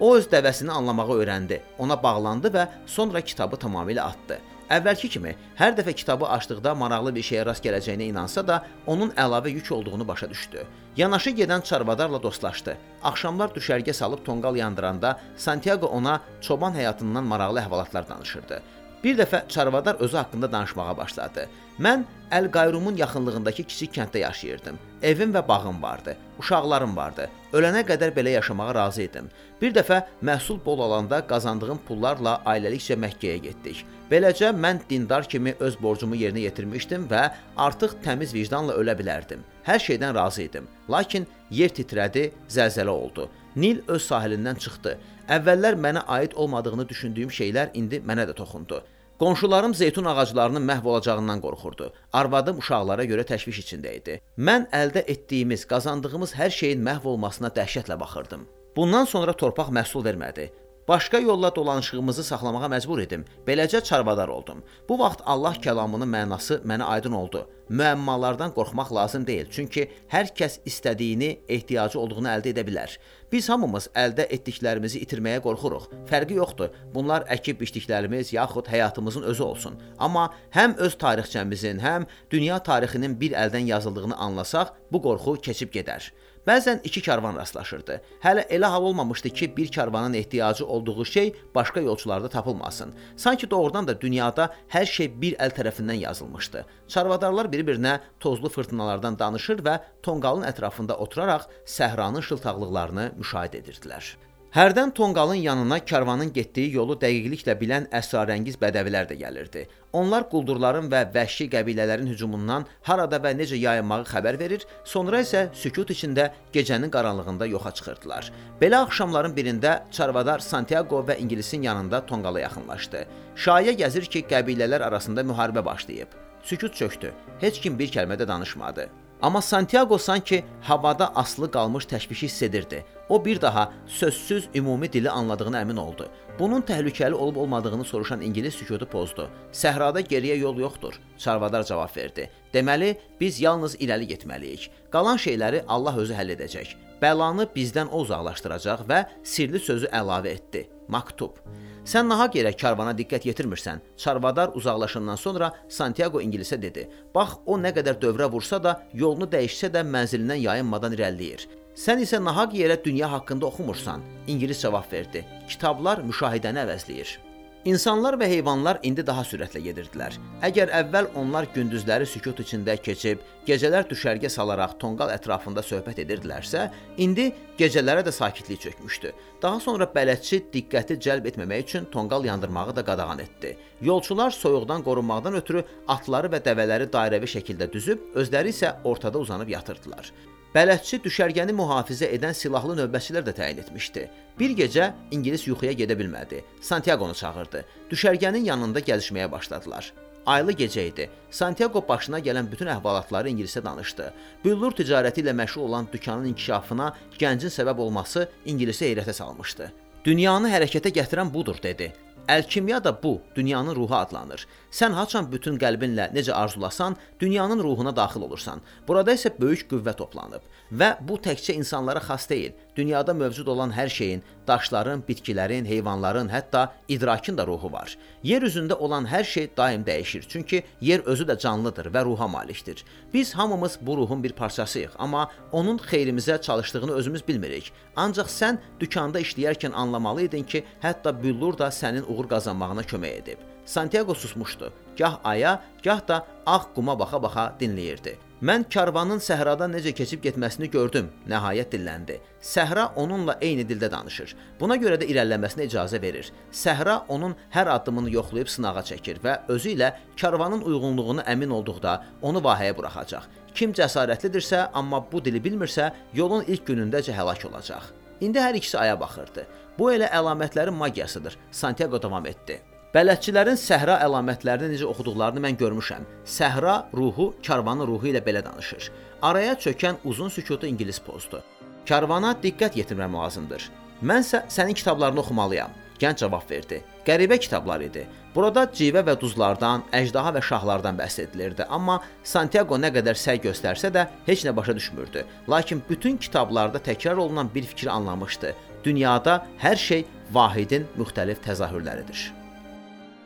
O öz dəvəsini anlamağı öyrəndi. Ona bağlandı və sonra kitabı tamamilə atdı. Əvvəlki kimi hər dəfə kitabı açdıqda maraqlı bir şeyə rast gələcəyinə inansa da, onun əlavə yük olduğunu başa düşdü. Yanaşı gedən çarvadarla dostlaşdı. Axşamlar düşərgə salıb tonqal yandıranda Santiago ona çoban həyatından maraqlı əhvalatlar danışırdı. Bir dəfə çarvadar özü haqqında danışmağa başladı. Mən Əl-Qayrumun yaxınlığındakı kiçik kənddə yaşayırdım. Evim və bağım vardı. Uşaqlarım vardı. Ölənə qədər belə yaşamağa razı idim. Bir dəfə məhsul bol olanda qazandığım pullarla ailəlikcə Məkkəyə getdik. Beləcə mən dindar kimi öz borcumu yerinə yetirmişdim və artıq təmiz vicdanla ölə bilərdim. Hər şeydən razı idim. Lakin yer titrədi, zəlzələ oldu. Nil öz sahilindən çıxdı. Əvvəllər mənə aid olmadığını düşündüyüm şeylər indi mənə də toxundu. Qonşularım zeytun ağaclarının məhv olacağından qorxurdu. Arvadım uşaqlara görə təşviş içində idi. Mən əldə etdiyimiz, qazandığımız hər şeyin məhv olmasına dəhşətlə baxırdım. Bundan sonra torpaq məhsul vermədi. Başqa yolla dolanışığımızı saxlamağa məcbur idim. Beləcə çarvadar oldum. Bu vaxt Allah kəlamının mənası mənə aydın oldu. Müəmmalardan qorxmaq lazım deyil, çünki hər kəs istədiyini, ehtiyacı olduğunu əldə edə bilər. Biz hamımız əldə etdiklərimizi itirməyə qorxuruq. Fərqi yoxdur. Bunlar əkib biçdiklərimiz yaxud həyatımızın özü olsun. Amma həm öz tarixçəmizin, həm dünya tarixinin bir əldən yazıldığını anlasaq, bu qorxu keçib gedər. Bəzən iki karvan rastlaşırdı. Hələ elə hal olmamışdı ki, bir karvanın ehtiyacı olduğu şey başqa yolçularda tapılmasın. Sanki doğrudan da dünyada hər şey bir əl tərəfindən yazılmışdı. Çarvadarlar bir-birinə tozlu fırtınalardan danışır və tonqalın ətrafında oturaraq səhranın şıltaqlıqlarını müşahidə edirdilər. Hərdən tonqalın yanına karvanın getdiyi yolu dəqiqliklə bilən əsrarəngiz bədəvilər də gəlirdi. Onlar quldurların və vəhşi qəbilələrin hücumundan harada və necə yayınmağı xəbər verir, sonra isə sükut içində gecənin qaranlığında yoxa çıxırdılar. Belə axşamların birində Çarvadar Santiago və İngilisin yanında tonqala yaxınlaşdı. Şayə gəzir ki, qəbilələr arasında müharibə başlayıb. Sükut çökdü. Heç kim bir kəlmə də danışmadı. Amma Santiago sanki havada asılı qalmış təşvişi hiss edirdi. O bir daha sözsüz ümumi dili anladığına əmin oldu. Bunun təhlükəli olub-olmadığını soruşan ingilis sükutu pozdu. Səhrada geriyə yol yoxdur, Çarvadar cavab verdi. Deməli, biz yalnız irəli getməliyik. Qalan şeyləri Allah özü həll edəcək. Bəlanı bizdən o uzaqlaşdıracaq və sirli sözü əlavə etdi. Maktub. Sən nahaq yerə karvana diqqət yetirmirsən. Çarvadar uzaqlaşandan sonra Santiago ingilisə dedi: "Bax, o nə qədər dövrə vursa da, yolunu dəyişsə də mənzilindən yayınmadan irəliləyir. Sən isə nahaq yerə dünya haqqında oxumursan." İngilis cavab verdi: "Kitablar müşahidəni əvəzləyir." İnsanlar və heyvanlar indi daha sürətlə gedirdilər. Əgər əvvəl onlar gündüzləri sükut içində keçib, gecələr düşərgə salaraq tonqal ətrafında söhbət edirdilərsə, indi gecələrə də sakitlik çökmüşdü. Daha sonra bələdçi diqqəti cəlb etməmək üçün tonqal yandırmağı da qadağan etdi. Yolçular soyuqdan qorunmaqdan ötürü atları və dəvələri dairəvi şəkildə düzüb, özləri isə ortada uzanıb yatırdılar. Bələdçi düşərgəni mühafizə edən silahlı növbətçilər də təyin etmişdi. Bir gecə ingilis yuxuya gedə bilmədi. Santiago-nu çağırdı. Düşərgənin yanında gəzişməyə başladılar. Aylı gecə idi. Santiago başına gələn bütün əhvalatları ingilisə danışdı. Büllur ticarəti ilə məşğul olan dükanın inkişafına gəncin səbəb olması ingilisi heyrətə salmışdı. Dünyanı hərəkətə gətirən budur dedi. Əlkimya da bu, dünyanın ruhu adlanır. Sən haçan bütün qəlbinlə necə arzulasan, dünyanın ruhuna daxil olursan. Burada isə böyük qüvvə toplanıb və bu təkcə insanlara xas deyil. Dünyada mövcud olan hər şeyin, daşların, bitkilərin, heyvanların, hətta idrakın da ruhu var. Yer üzündə olan hər şey daim dəyişir, çünki yer özü də canlıdır və ruha malikdir. Biz hamımız bu ruhun bir parçasıyıq, amma onun xeyrimizə çalışdığını özümüz bilmirik. Ancaq sən dükanda işləyərkən anlamalı idin ki, hətta büllur da sənin uğur qazanmağına kömək edib. Santiago susmuşdu. Gah aya, gah da ağ quma baxa-baxa dinləyirdi. Mən karvanın səhrada necə keçib getməsini gördüm, nəhayət dilləndi. Səhra onunla eyni dildə danışır. Buna görə də irəliləməsinə icazə verir. Səhra onun hər addımını yoxlayıb sınağa çəkir və özü ilə karvanın uyğunluğunu əmin olduqda onu vahəyə buraxacaq. Kim cəsarətlidirsə, amma bu dili bilmirsə, yolun ilk günündəcə həlak olacaq. İndi hər ikisi aya baxırdı. Bu elə əlamətlərin magiyasıdır. Santiago davam etdi. Bələdçilərin səhra əlamətlərini necə oxuduqlarını mən görmüşəm. Səhra ruhu karvanın ruhu ilə belə danışır. Araya çökən uzun sükutu ingilis pozdu. Karvana diqqət yetirməm lazımdır. Mənsə sənin kitablarını oxumalıyam. Gənc cavab verdi. Qəribə kitablar idi. Burada civə və duzlardan, əjdaha və şahlardan bəhs edilirdi, amma Santiago nə qədər səy göstərsə də heç nə başa düşmürdü. Lakin bütün kitablarda təkrar olunan bir fikri anlamışdı. Dünyada hər şey vahidin müxtəlif təzahürləridir.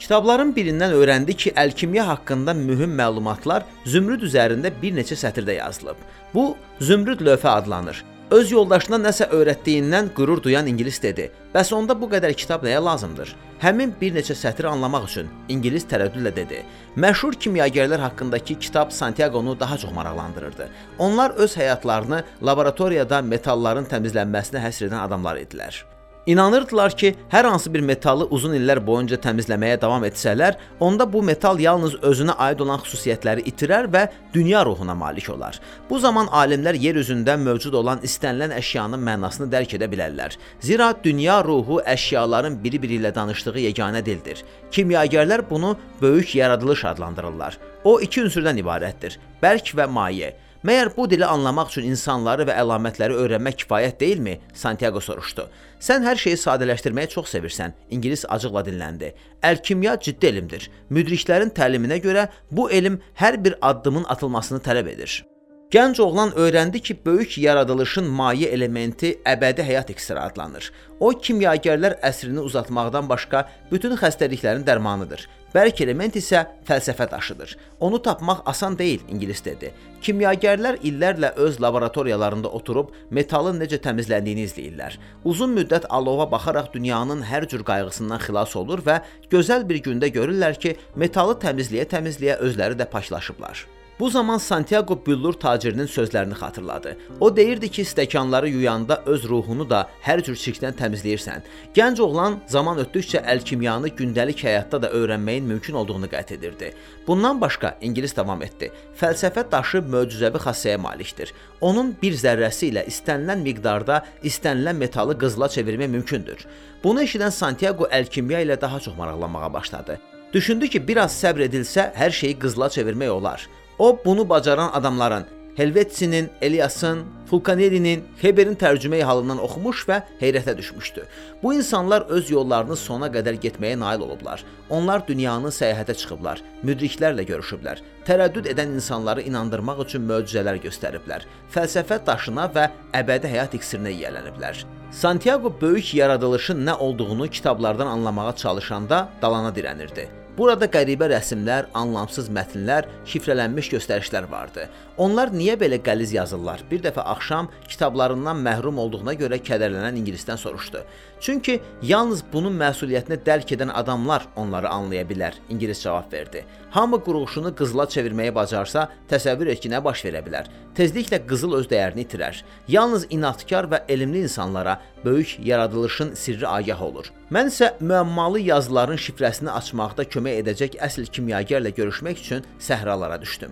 Kitabların birindən öyrəndi ki, əlkimya haqqında mühüm məlumatlar zümrüd üzərində bir neçə sətirdə yazılıb. Bu zümrüd lövhə adlanır. Öz yoldaşına nəsə öyrətdiyindən qürur duyan ingilis dedi: "Bəs onda bu qədər kitab nəyə lazımdır?" Həmin bir neçə sətri anlamaq üçün ingilis tərəddüdlə dedi: "Məşhur kimyagerlər haqqındakı kitab Santiago-nu daha çox maraqlandırırdı. Onlar öz həyatlarını laboratoriyada metalların təmizlənməsinə həsr edən adamlar idilər." İnanırdılar ki, hər hansı bir metalı uzun illər boyunca təmizləməyə davam etsələr, onda bu metal yalnız özünə aid olan xüsusiyyətləri itirər və dünya ruhuna malik olar. Bu zaman alimlər yer üzündə mövcud olan istənilən əşyanın mənasını dərk edə bilərlər. Zira dünya ruhu əşyaların biri-biri ilə danışdığı yeganə dildir. Kimyagerlər bunu böyük yaradılış adlandırırlar. O iki ünsürdən ibarətdir: bərk və maye. Məyər bu dili anlamaq üçün insanları və əlamətləri öyrənmək kifayət deyilmi? Santiago soruşdu. Sən hər şeyi sadələşdirməyi çox sevirsən. İngilis acıqla dinləndi. Əlkimya ciddi elmdir. Müdriklərin təliminə görə bu elm hər bir addımın atılmasını tələb edir. Gənc oğlan öyrəndi ki, böyük yaradılışın maye elementi əbədi həyat iksiri adlanır. O kimyagərlər əsrini uzatmaqdan başqa bütün xəstəliklərin dərmanıdır. Bərk element isə fəlsəfə daşıdır. Onu tapmaq asan deyil, ingilis dedi. Kimyagərlər illərlə öz laboratoriyalarında oturub metalın necə təmizləndiyini izləyirlər. Uzun müddət alova baxaraq dünyanın hər cür qayğısından xilas olur və gözəl bir gündə görürlər ki, metalı təmizləyə-təmizləyə özləri də paklaşıblar. Bu zaman Santiago büllur tacirinin sözlərini xatırladı. O deyirdi ki, stəkanları yuyanda öz ruhunu da hər cür çirkdən təmizləyirsən. Gənc oğlan zaman ötdükcə əlkimyanı gündəlik həyatda da öyrənməyin mümkün olduğunu qət edirdi. Bundan başqa ingilis davam etdi. Fəlsəfə daşı möcüzəvi xassəyə malikdir. Onun bir zərrəsi ilə istənilən miqdarda istənilən metalı qızıla çevirmək mümkündür. Bunu eşidən Santiago əlkimya ilə daha çox maraqlanmağa başladı. Düşündü ki, biraz səbr edilsə hər şeyi qızıla çevirmək olar. O bunu bacaran adamların Helvetsinin, Eliasın, Fulcanelli'nin, Heberin tərcümeyi halından oxumuş və heyrətə düşmüşdü. Bu insanlar öz yollarını sona qədər getməyə nail olublar. Onlar dünyanı səyahətə çıxıblar, müdriklərlə görüşüblər. Tərəddüd edən insanları inandırmaq üçün möcüzələr göstəriblər. Fəlsəfə daşına və əbədi həyat iksirinə yiyələniblər. Santiago böyük yaradılışın nə olduğunu kitablardan anlamağa çalışanda dalana dirənirdi. Burada qəribə rəsmlər, anlamsız mətnlər, şifrələnmiş göstərişlər vardı. Onlar niyə belə qəliz yazırlar? Bir dəfə axşam kitablarından məhrum olduğuna görə kədərlənən ingilisdən soruşdu. Çünki yalnız bunun məsuliyyətini dərk edən adamlar onları anlaya bilər, ingilis cavab verdi. Hamı qurğuşunu qızıla çevirməyi bacarsa, təsəvvür et ki, nə baş verə bilər. Tezliklə qızıl öz dəyərini itirər. Yalnız inadkar və elmli insanlara böyük yaradılışın sirri agah olur. Mən isə müəmmalı yazıların şifrəsini açmaqda kömək edəcək əsl kimyagerlə görüşmək üçün səhralara düşdüm.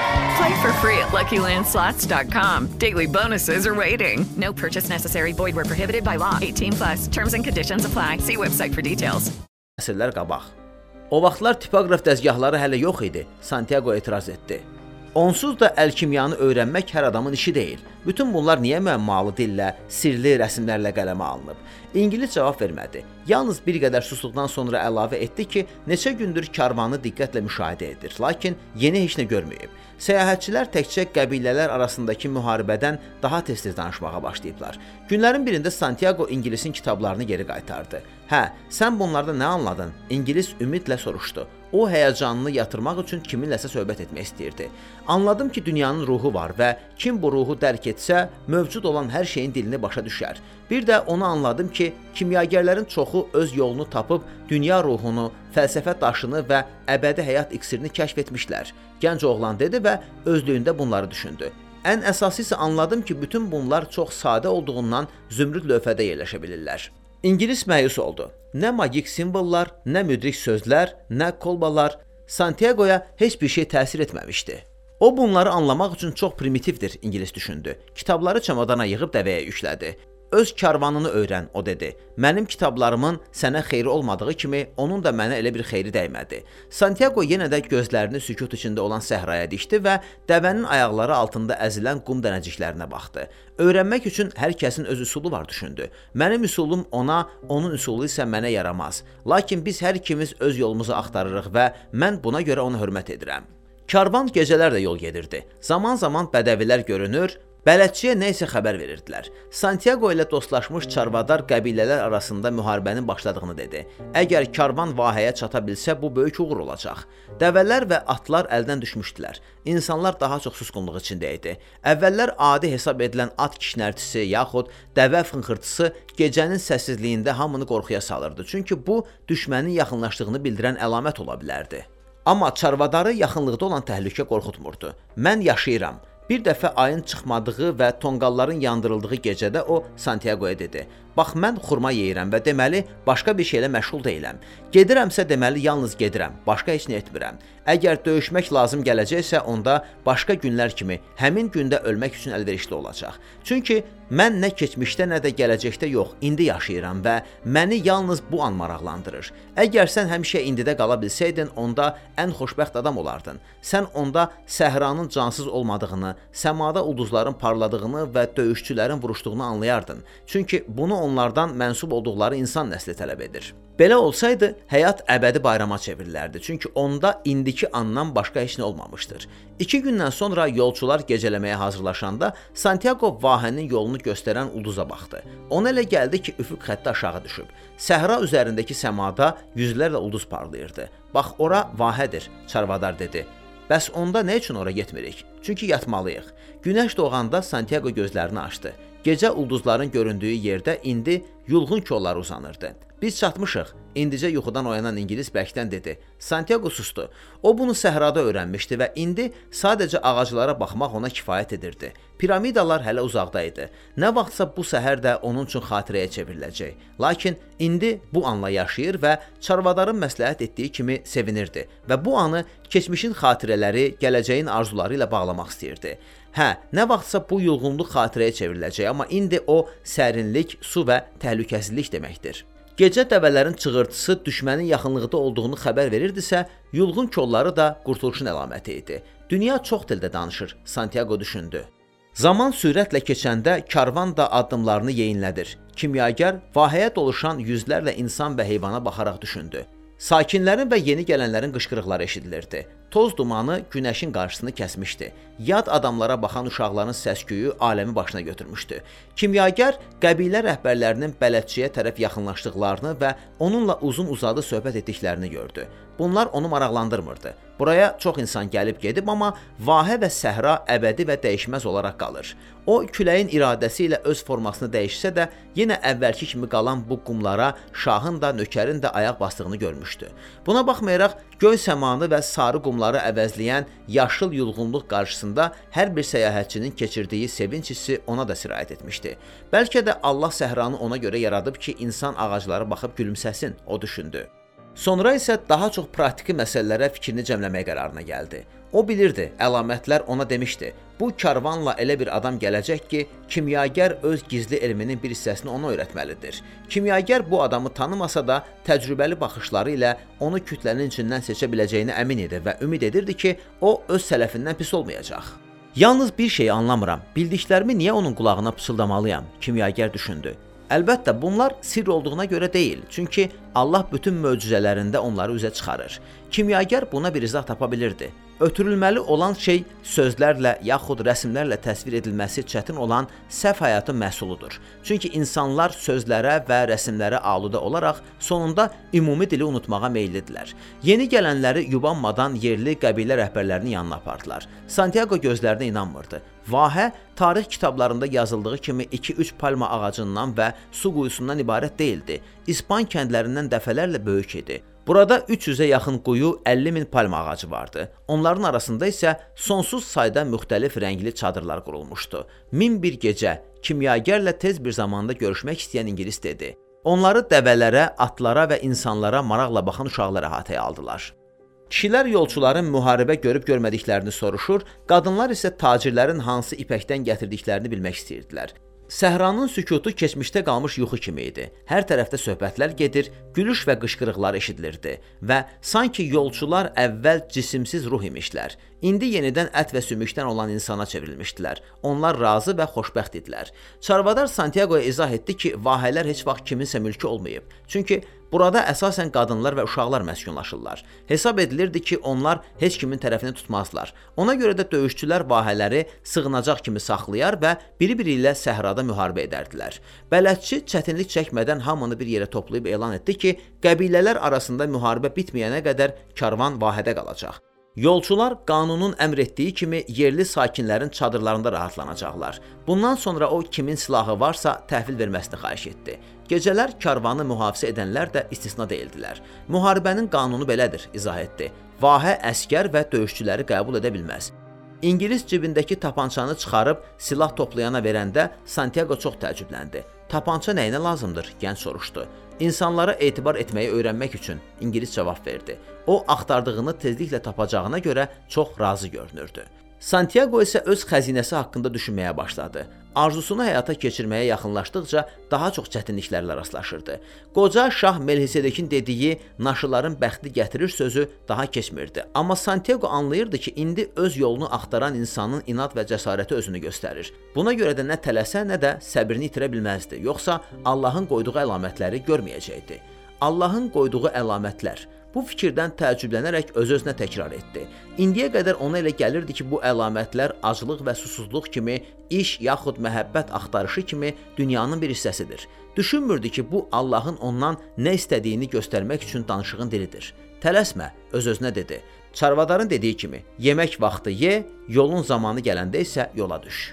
Play for free at LuckyLandSlots.com. Daily bonuses are waiting. No purchase necessary. Void where prohibited by law. 18 plus. Terms and conditions apply. See website for details. Əsrlər qabaq. O vaxtlar tipoqraf dəzgahları hələ yox idi. Santiago etiraz etdi. Onsuz da əlkimyanı öyrənmək hər adamın işi deyil. Bütün bunlar niyə müəmmalı dillə, sirli rəsmlərlə qələmə alınıb? İngilis cavab vermədi. Yalnız bir qədər susduqdan sonra əlavə etdi ki, neçə gündür karvanı diqqətlə müşahidə edir, lakin yeni heç nə görməyib. Səyahətçilər təkcə qəbilələr arasındakı müharibədən daha tez-tez danışmağa başlayıblar. Günlərin birində Santiago İngilisin kitablarını geri qaytardı. "Hə, sən bunlarda nə anladın?" İngilis ümidlə soruşdu. O həyəcanını yatırmaq üçün kiminləsə söhbət etmək istəyirdi. Anladım ki, dünyanın ruhu var və kim bu ruhu dərk etsə, mövcud olan hər şeyin dilini başa düşər. Bir də onu anladım ki, kimyagerlərin çoxu öz yolunu tapıb dünya ruhunu, fəlsəfə daşını və əbədi həyat iksirini kəşf etmişlər. Gənc oğlan dedi və özlüyündə bunları düşündü. Ən əsası isə anladım ki, bütün bunlar çox sadə olduğundan zümrüd lövhədə yerləşə bilirlər. İngilis məyus oldu. Nə magik simvollar, nə müdrik sözlər, nə kolbalar Santiagoya heç bir şey təsir etməmişdi. O bunları anlamaq üçün çox primitivdir, ingilis düşündü. Kitabları çamadana yığıb dəvəyə yüklədi. Öz karvanını öyrən, o dedi. Mənim kitablarımın sənə xeyri olmadığı kimi, onun da mənə elə bir xeyri dəymədi. Santiago yenə də gözlərini sükut içində olan səhraya dikdi və dəvənin ayaqları altında əzilən qum dənəciklərinə baxdı. Öyrənmək üçün hər kəsin öz üsulu var düşündü. Mənim üsulum ona, onun üsulu isə mənə yaramaz. Lakin biz hər ikimiz öz yolumuzu axtarırıq və mən buna görə ona hörmət edirəm. Karvan gecələr də yol gedirdi. Zaman-zaman bədəvilər görünür, Bələdçiyə nə isə xəbər verirdilər. Santiago ilə dostlaşmış çarvadar qəbilələr arasında müharibənin başladığını dedi. Əgər karvan vahəyə çata bilsə, bu böyük uğur olacaq. Dəvələr və atlar əldən düşmüşdülər. İnsanlar daha çox susqunluq içində idi. Əvvəllər adi hesab edilən at kişnərtisi yaxud dəvə fınxırtısı gecənin səssizliyində hamını qorxuya salırdı. Çünki bu düşmənin yaxınlaşdığını bildirən əlamət ola bilərdi. Amma çarvadarı yaxınlıqda olan təhlükə qorxutmurdu. Mən yaşayıram. Bir dəfə ayın çıxmadığı və tonqalların yandırıldığı gecədə o Santiagoya dedi: "Bax mən xurma yeyirəm və deməli başqa bir şeylə məşğul deyiləm. Gedirəmsə deməli yalnız gedirəm, başqa heç nə etmirəm. Əgər döyüşmək lazım gələcəksə, onda başqa günlər kimi həmin gündə ölmək üçün əlverişli olacaq. Çünki mən nə keçmişdə, nə də gələcəkdə yox, indi yaşayıram və məni yalnız bu an maraqlandırır. Əgər sən həmişə indidə qala bilsəydin, onda ən xoşbəxt adam olardın. Sən onda səhranın cansız olmadığını, səmada ulduzların parladığını və döyüşçülərin vuruşduğunu anlayardın. Çünki bunu onlardan mənsub olduqları insan nəsli tələb edir. Belə olsaydı, həyat əbədi bayrama çevrilərdi. Çünki onda indiki andan başqa heç nə olmamışdır. 2 gündən sonra yolçular gecələməyə hazırlaşanda Santiago vahənin yolunu göstərən ulduza baxdı. Ona elə gəldi ki, üfüq xətti aşağı düşüb. Səhra üzərindəki səmada yüzlərlə ulduz parlayırdı. Bax ora vahədir, çarvadar dedi. Bəs onda nə üçün ora getmirik? Çünki yatmalıyıq. Günəş doğanda Santiago gözlərini açdı. Gecə ulduzların göründüyü yerdə indi yulğun kollar uzanırdı. Biz çatmışıq. İndicə yuxudan oyanan ingilis bərkdən dedi. Santiago susdu. O bunu səhrada öyrənmişdi və indi sadəcə ağaclara baxmaq ona kifayət edirdi. Piramidalar hələ uzaqda idi. Nə vaxtsa bu səhər də onun üçün xatirəyə çevriləcək. Lakin indi bu anla yaşayır və çarvadarın məsləhət etdiyi kimi sevinirdi və bu anı keçmişin xatirələri, gələcəyin arzuları ilə bağlamaq istəyirdi. Hə, nə vaxtsa bu yulğunluq xatirəyə çevriləcək, amma indi o sərinlik, su və təhlükəsizlik deməkdir. Gecə dəvələrin çığırtısı düşmənin yaxınlığında olduğunu xəbər verirdisə, yulğun kolları da qurtuluşun əlaməti idi. Dünya çox dildə danışır, Santiago düşündü. Zaman sürətlə keçəndə karvan da addımlarını yeyinlədir. Kimyager vahəyə doluşan yüzlərlə insan və heyvana baxaraq düşündü. Sakinlərin və yeni gələnlərin qışqırıqları eşidilirdi. Toz dumanı günəşin qarşısını kəsmişdi. Yad adamlara baxan uşaqların səs-küyü aləmi başına götürmüşdü. Kimyager qəbilə rəhbərlərinin bələdçiyə tərəf yaxınlaşdıqlarını və onunla uzun-uzadı söhbət etdiklərini gördü. Bunlar onu maraqlandırmırdı. Buraya çox insan gəlib gedib, amma vahə və səhra əbədi və dəyişməz olaraq qalır. O küləyin iradəsi ilə öz formasını dəyişsə də, yenə əvvəlki kimi qalan bu qumlara şahın da, nökərin də ayaq basdığını görmüşdü. Buna baxmayaraq göy səmanı və sarı qumları əvəzləyən yaşıl yulğunluq qarşısında hər bir səyahətçinin keçirdiyi sevinç hissi ona da sirayət etmişdi. Bəlkə də Allah səhranı ona görə yaradıb ki, insan ağaclara baxıb gülümsəsin, o düşündü. Sonra isə daha çox praktiki məsələlərə fikrini cəmləmək qərarına gəldi. O bilirdi, əlamətlər ona demişdi. Bu karvanla elə bir adam gələcək ki, kimyager öz gizli elminin bir hissəsini ona öyrətməlidir. Kimyager bu adamı tanımasa da, təcrübəli baxışları ilə onu kütlənin içindən seçə biləcəyinə əmin idi və ümid edirdi ki, o öz sələfindən pis olmayacaq. Yalnız bir şeyi anlamıram. Bildiklərimi niyə onun qulağına pıçıldamalıyam? Kimyager düşündü. Əlbəttə, bunlar sirr olduğuna görə deyil, çünki Allah bütün möcüzələrində onları üzə çıxarır. Kimyager buna bir izah tapa bilirdi. Ötürülməli olan şey sözlərlə yaxud rəsmlərlə təsvir edilməsi çətin olan səhv həyatın məhsuludur. Çünki insanlar sözlərə və rəsmlərə aludə olaraq sonunda ümumi dili unutmağa meyllidirlər. Yeni gələnləri yubanmadan yerli qəbilə rəhbərlərinin yanına apardılar. Santiago gözlərinə inanmırdı. Vahə tarix kitablarında yazıldığı kimi 2-3 palma ağacından və su quyusundan ibarət deyildi. İspan kəndlərindən dəfələrlə böyük idi. Burada 300-ə yaxın quyu, 50 min palma ağacı vardı. Onların arasında isə sonsuz sayda müxtəlif rəngli çadırlar qurulmuşdu. Min bir gecə kimyagerlə tez bir zamanda görüşmək istəyən ingilis dedi. Onları dəvələrə, atlara və insanlara maraqla baxan uşaqlar əhatəyə aldılar. Kişilər yolçuların müharibə görüb görmədiklərini soruşur, qadınlar isə tacirlərin hansı ipəkdən gətirdiklərini bilmək istəyirdilər. Səhranın sükutu keçmişdə qalmış yuxu kimi idi. Hər tərəfdə söhbətlər gedir, gülüş və qışqırıqlar eşidilirdi və sanki yolçular əvvəl cisimsiz ruh imişlər. İndi yenidən ət və sümükdən olan insana çevrilmişdilər. Onlar razı və xoşbəxt idilər. Çarvadar Santiagoya izah etdi ki, vahələr heç vaxt kiminsə mülkü olmayıb. Çünki Burada əsasən qadınlar və uşaqlar məskunlaşırlar. Hesab edilirdi ki, onlar heç kimin tərəfini tutmazlar. Ona görə də döyüşçülər vahələri sığınacaq kimi saxlayar və biri-biri ilə səhrada müharibə edərdilər. Bələdçi çətinlik çəkmədən hamını bir yerə toplayıb elan etdi ki, qəbilələr arasında müharibə bitməyənə qədər karvan vahədə qalacaq. Yolçular qanunun əmr etdiyi kimi yerli sakinlərin çadırlarında rahatlanacaqlar. Bundan sonra o kimin silahı varsa təhvil verməsini xahiş etdi. Gecələr karvanı mühafizə edənlər də istisna deyildilər. Müharibənin qanunu belədir, izah etdi. Vahə əskər və döyüşçüləri qəbul edə bilməz. İngilis cibindəki tapançanı çıxarıb silah toplayana verəndə Santiago çox təəccübləndi. Tapança nəyinə lazımdır? Gənc soruşdu. İnsanlara etibar etməyi öyrənmək üçün İngilis cavab verdi. O axtardığını tezliklə tapacağına görə çox razı görünürdü. Santiago isə öz xəzinəsi haqqında düşünməyə başladı. Arzusunu həyata keçirməyə yaxınlaşdıqca daha çox çətinliklərlə rastlaşırdı. Qoca şah Melhisedekin dediyi "naşıların bəxti gətirir" sözü daha keçmirdi. Amma Santiago anlayırdı ki, indi öz yolunu axtaran insanın inad və cəsarəti özünü göstərir. Buna görə də nə tələsə, nə də səbrini itirə bilməzdi. Yoxsa Allahın qoyduğu əlamətləri görməyəcəkdi. Allahın qoyduğu əlamətlər Bu fikirdən təəccüblənərək öz-özünə təkrar etdi. İndiyə qədər ona elə gəlirdi ki, bu əlamətlər aclıq və susuzluq kimi, iş yaxud məhəbbət axtarışı kimi dünyanın bir hissəsidir. Düşünmürdü ki, bu Allahın ondan nə istədiyini göstərmək üçün danışığın dilidir. Tələsmə, öz-özünə dedi. Çarvadarın dediyi kimi, yemək vaxtı ye, yolun zamanı gələndə isə yola düş.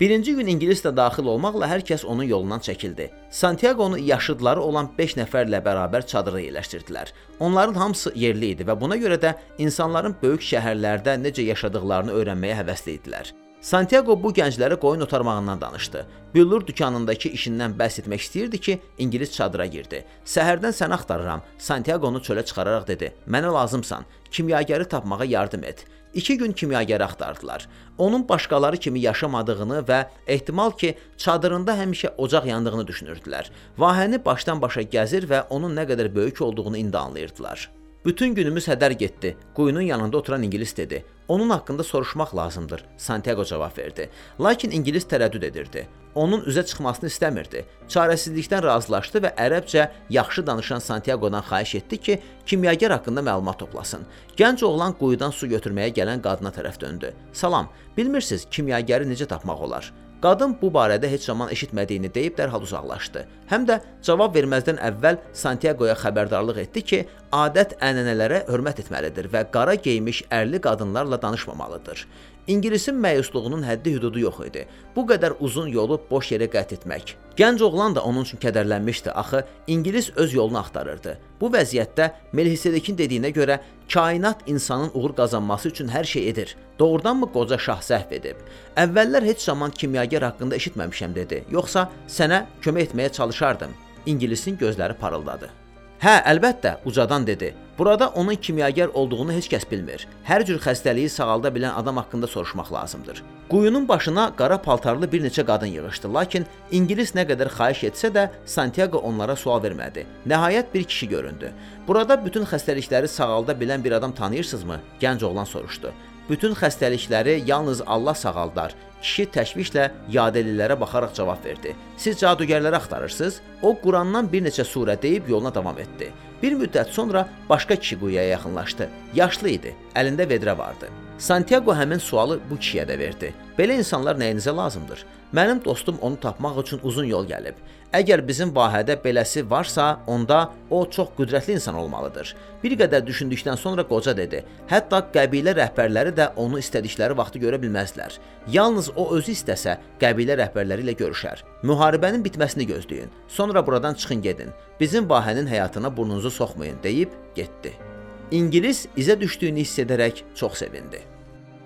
Birinci gün ingilisdə daxil olmaqla hər kəs onun yolundan çəkildi. Santiago-nu yaşıdları olan 5 nəfərlə bərabər çadıra yerləşdirdilər. Onların hamısı yerli idi və buna görə də insanların böyük şəhərlərdə necə yaşadıqlarını öyrənməyə həvəsli idilər. Santiago bu gənclərə qoyun otarmağından danışdı. Büllur dükanındakı işindən bəhs etmək istəyirdi ki, ingilis çadıra girdi. Səhərdən səni axtarıram. Santiago-nu çölə çıxararaq dedi: "Mənə lazımsan. Kimyagəri tapmağa yardım et." İki gün kimyagəri axtardılar. Onun başqaları kimi yaşamadığını və ehtimal ki, çadırında həmişə ocaq yandığını düşünürdülər. Vahəni başdan başa gəzir və onun nə qədər böyük olduğunu indi anlayırdılar. Bütün günümüz hədər getdi. Quyunun yanında oturan ingilis dedi. Onun haqqında soruşmaq lazımdır, Santiago cavab verdi. Lakin ingilis tərəddüd edirdi. Onun üzə çıxmasını istəmirdi. Çarəsizlikdən razılaşdı və ərəbcə yaxşı danışan Santiagodan xahiş etdi ki, kimyager haqqında məlumat toplasın. Gənc oğlan quyudan su götürməyə gələn qadına tərəf döndü. "Salam, bilmirsiz kimyagəri necə tapmaq olar?" Qadın bu barədə heç zaman eşitmədiyini deyib dərhal uzaqlaşdı. Həm də cavab verməzdən əvvəl Santiagoya xəbərdarlıq etdi ki, adət-ənənələrə hörmət etməlidir və qara geymiş ərli qadınlarla danışmamalıdır. İngilisin məyusluğunun həddi-hüdudu yox idi. Bu qədər uzun yolu boş yerə qət etmək. Gənc oğlan da onun üçün kədərlənmişdi. Axı ingilis öz yolunu axtarırdı. Bu vəziyyətdə Melhisedekin dediyinə görə kainat insanın uğur qazanması üçün hər şey edir. Doğrudanmı qoca şah səhv edib? Əvvəllər heç zaman kimyager haqqında eşitməmişəm dedi. Yoxsa sənə kömək etməyə çalışardım. İngilisin gözləri parıldadı. Hə, əlbəttə, ucadan dedi. Burada onun kimyager olduğunu heç kəs bilmir. Hər cür xəstəliyi sağalda bilən adam haqqında soruşmaq lazımdır. Quyunun başına qara paltarlı bir neçə qadın yığıldı, lakin ingilis nə qədər xahiş etsə də Santiago onlara sual vermədi. Nəhayət bir kişi göründü. Burada bütün xəstəlikləri sağalda bilən bir adam tanıyırsınızmı? Gənc oğlan soruşdu. Bütün xəstəlikləri yalnız Allah sağaldar. Kişi təşvişlə yadəlilərə baxaraq cavab verdi. Siz cadugərləri axtarırsınız? O Qurandan bir neçə surə deyib yoluna davam etdi. Bir müddət sonra başqa kişi quyuya yaxınlaşdı. Yaşlı idi, əlində vedrə vardı. Santiago həmin sualı bu kişiyə də verdi. Belə insanlar nəyinizə lazımdır? Mənim dostum onu tapmaq üçün uzun yol gəlib. Əgər bizim vahədə beləsi varsa, onda o çox qüdrətli insan olmalıdır. Bir qədər düşündükdən sonra qoca dedi: "Hətta qəbilə rəhbərləri də onu istədikləri vaxtı görə bilməzlər. Yalnız o özü istəsə, qəbilə rəhbərləri ilə görüşər. Müharibənin bitməsini gözləyin. Sonra buradan çıxın gedin. Bizim vahənin həyatına burnunuzu soxmayın." deyib getdi. İngilis izə düşdüyünü hiss edərək çox sevindi.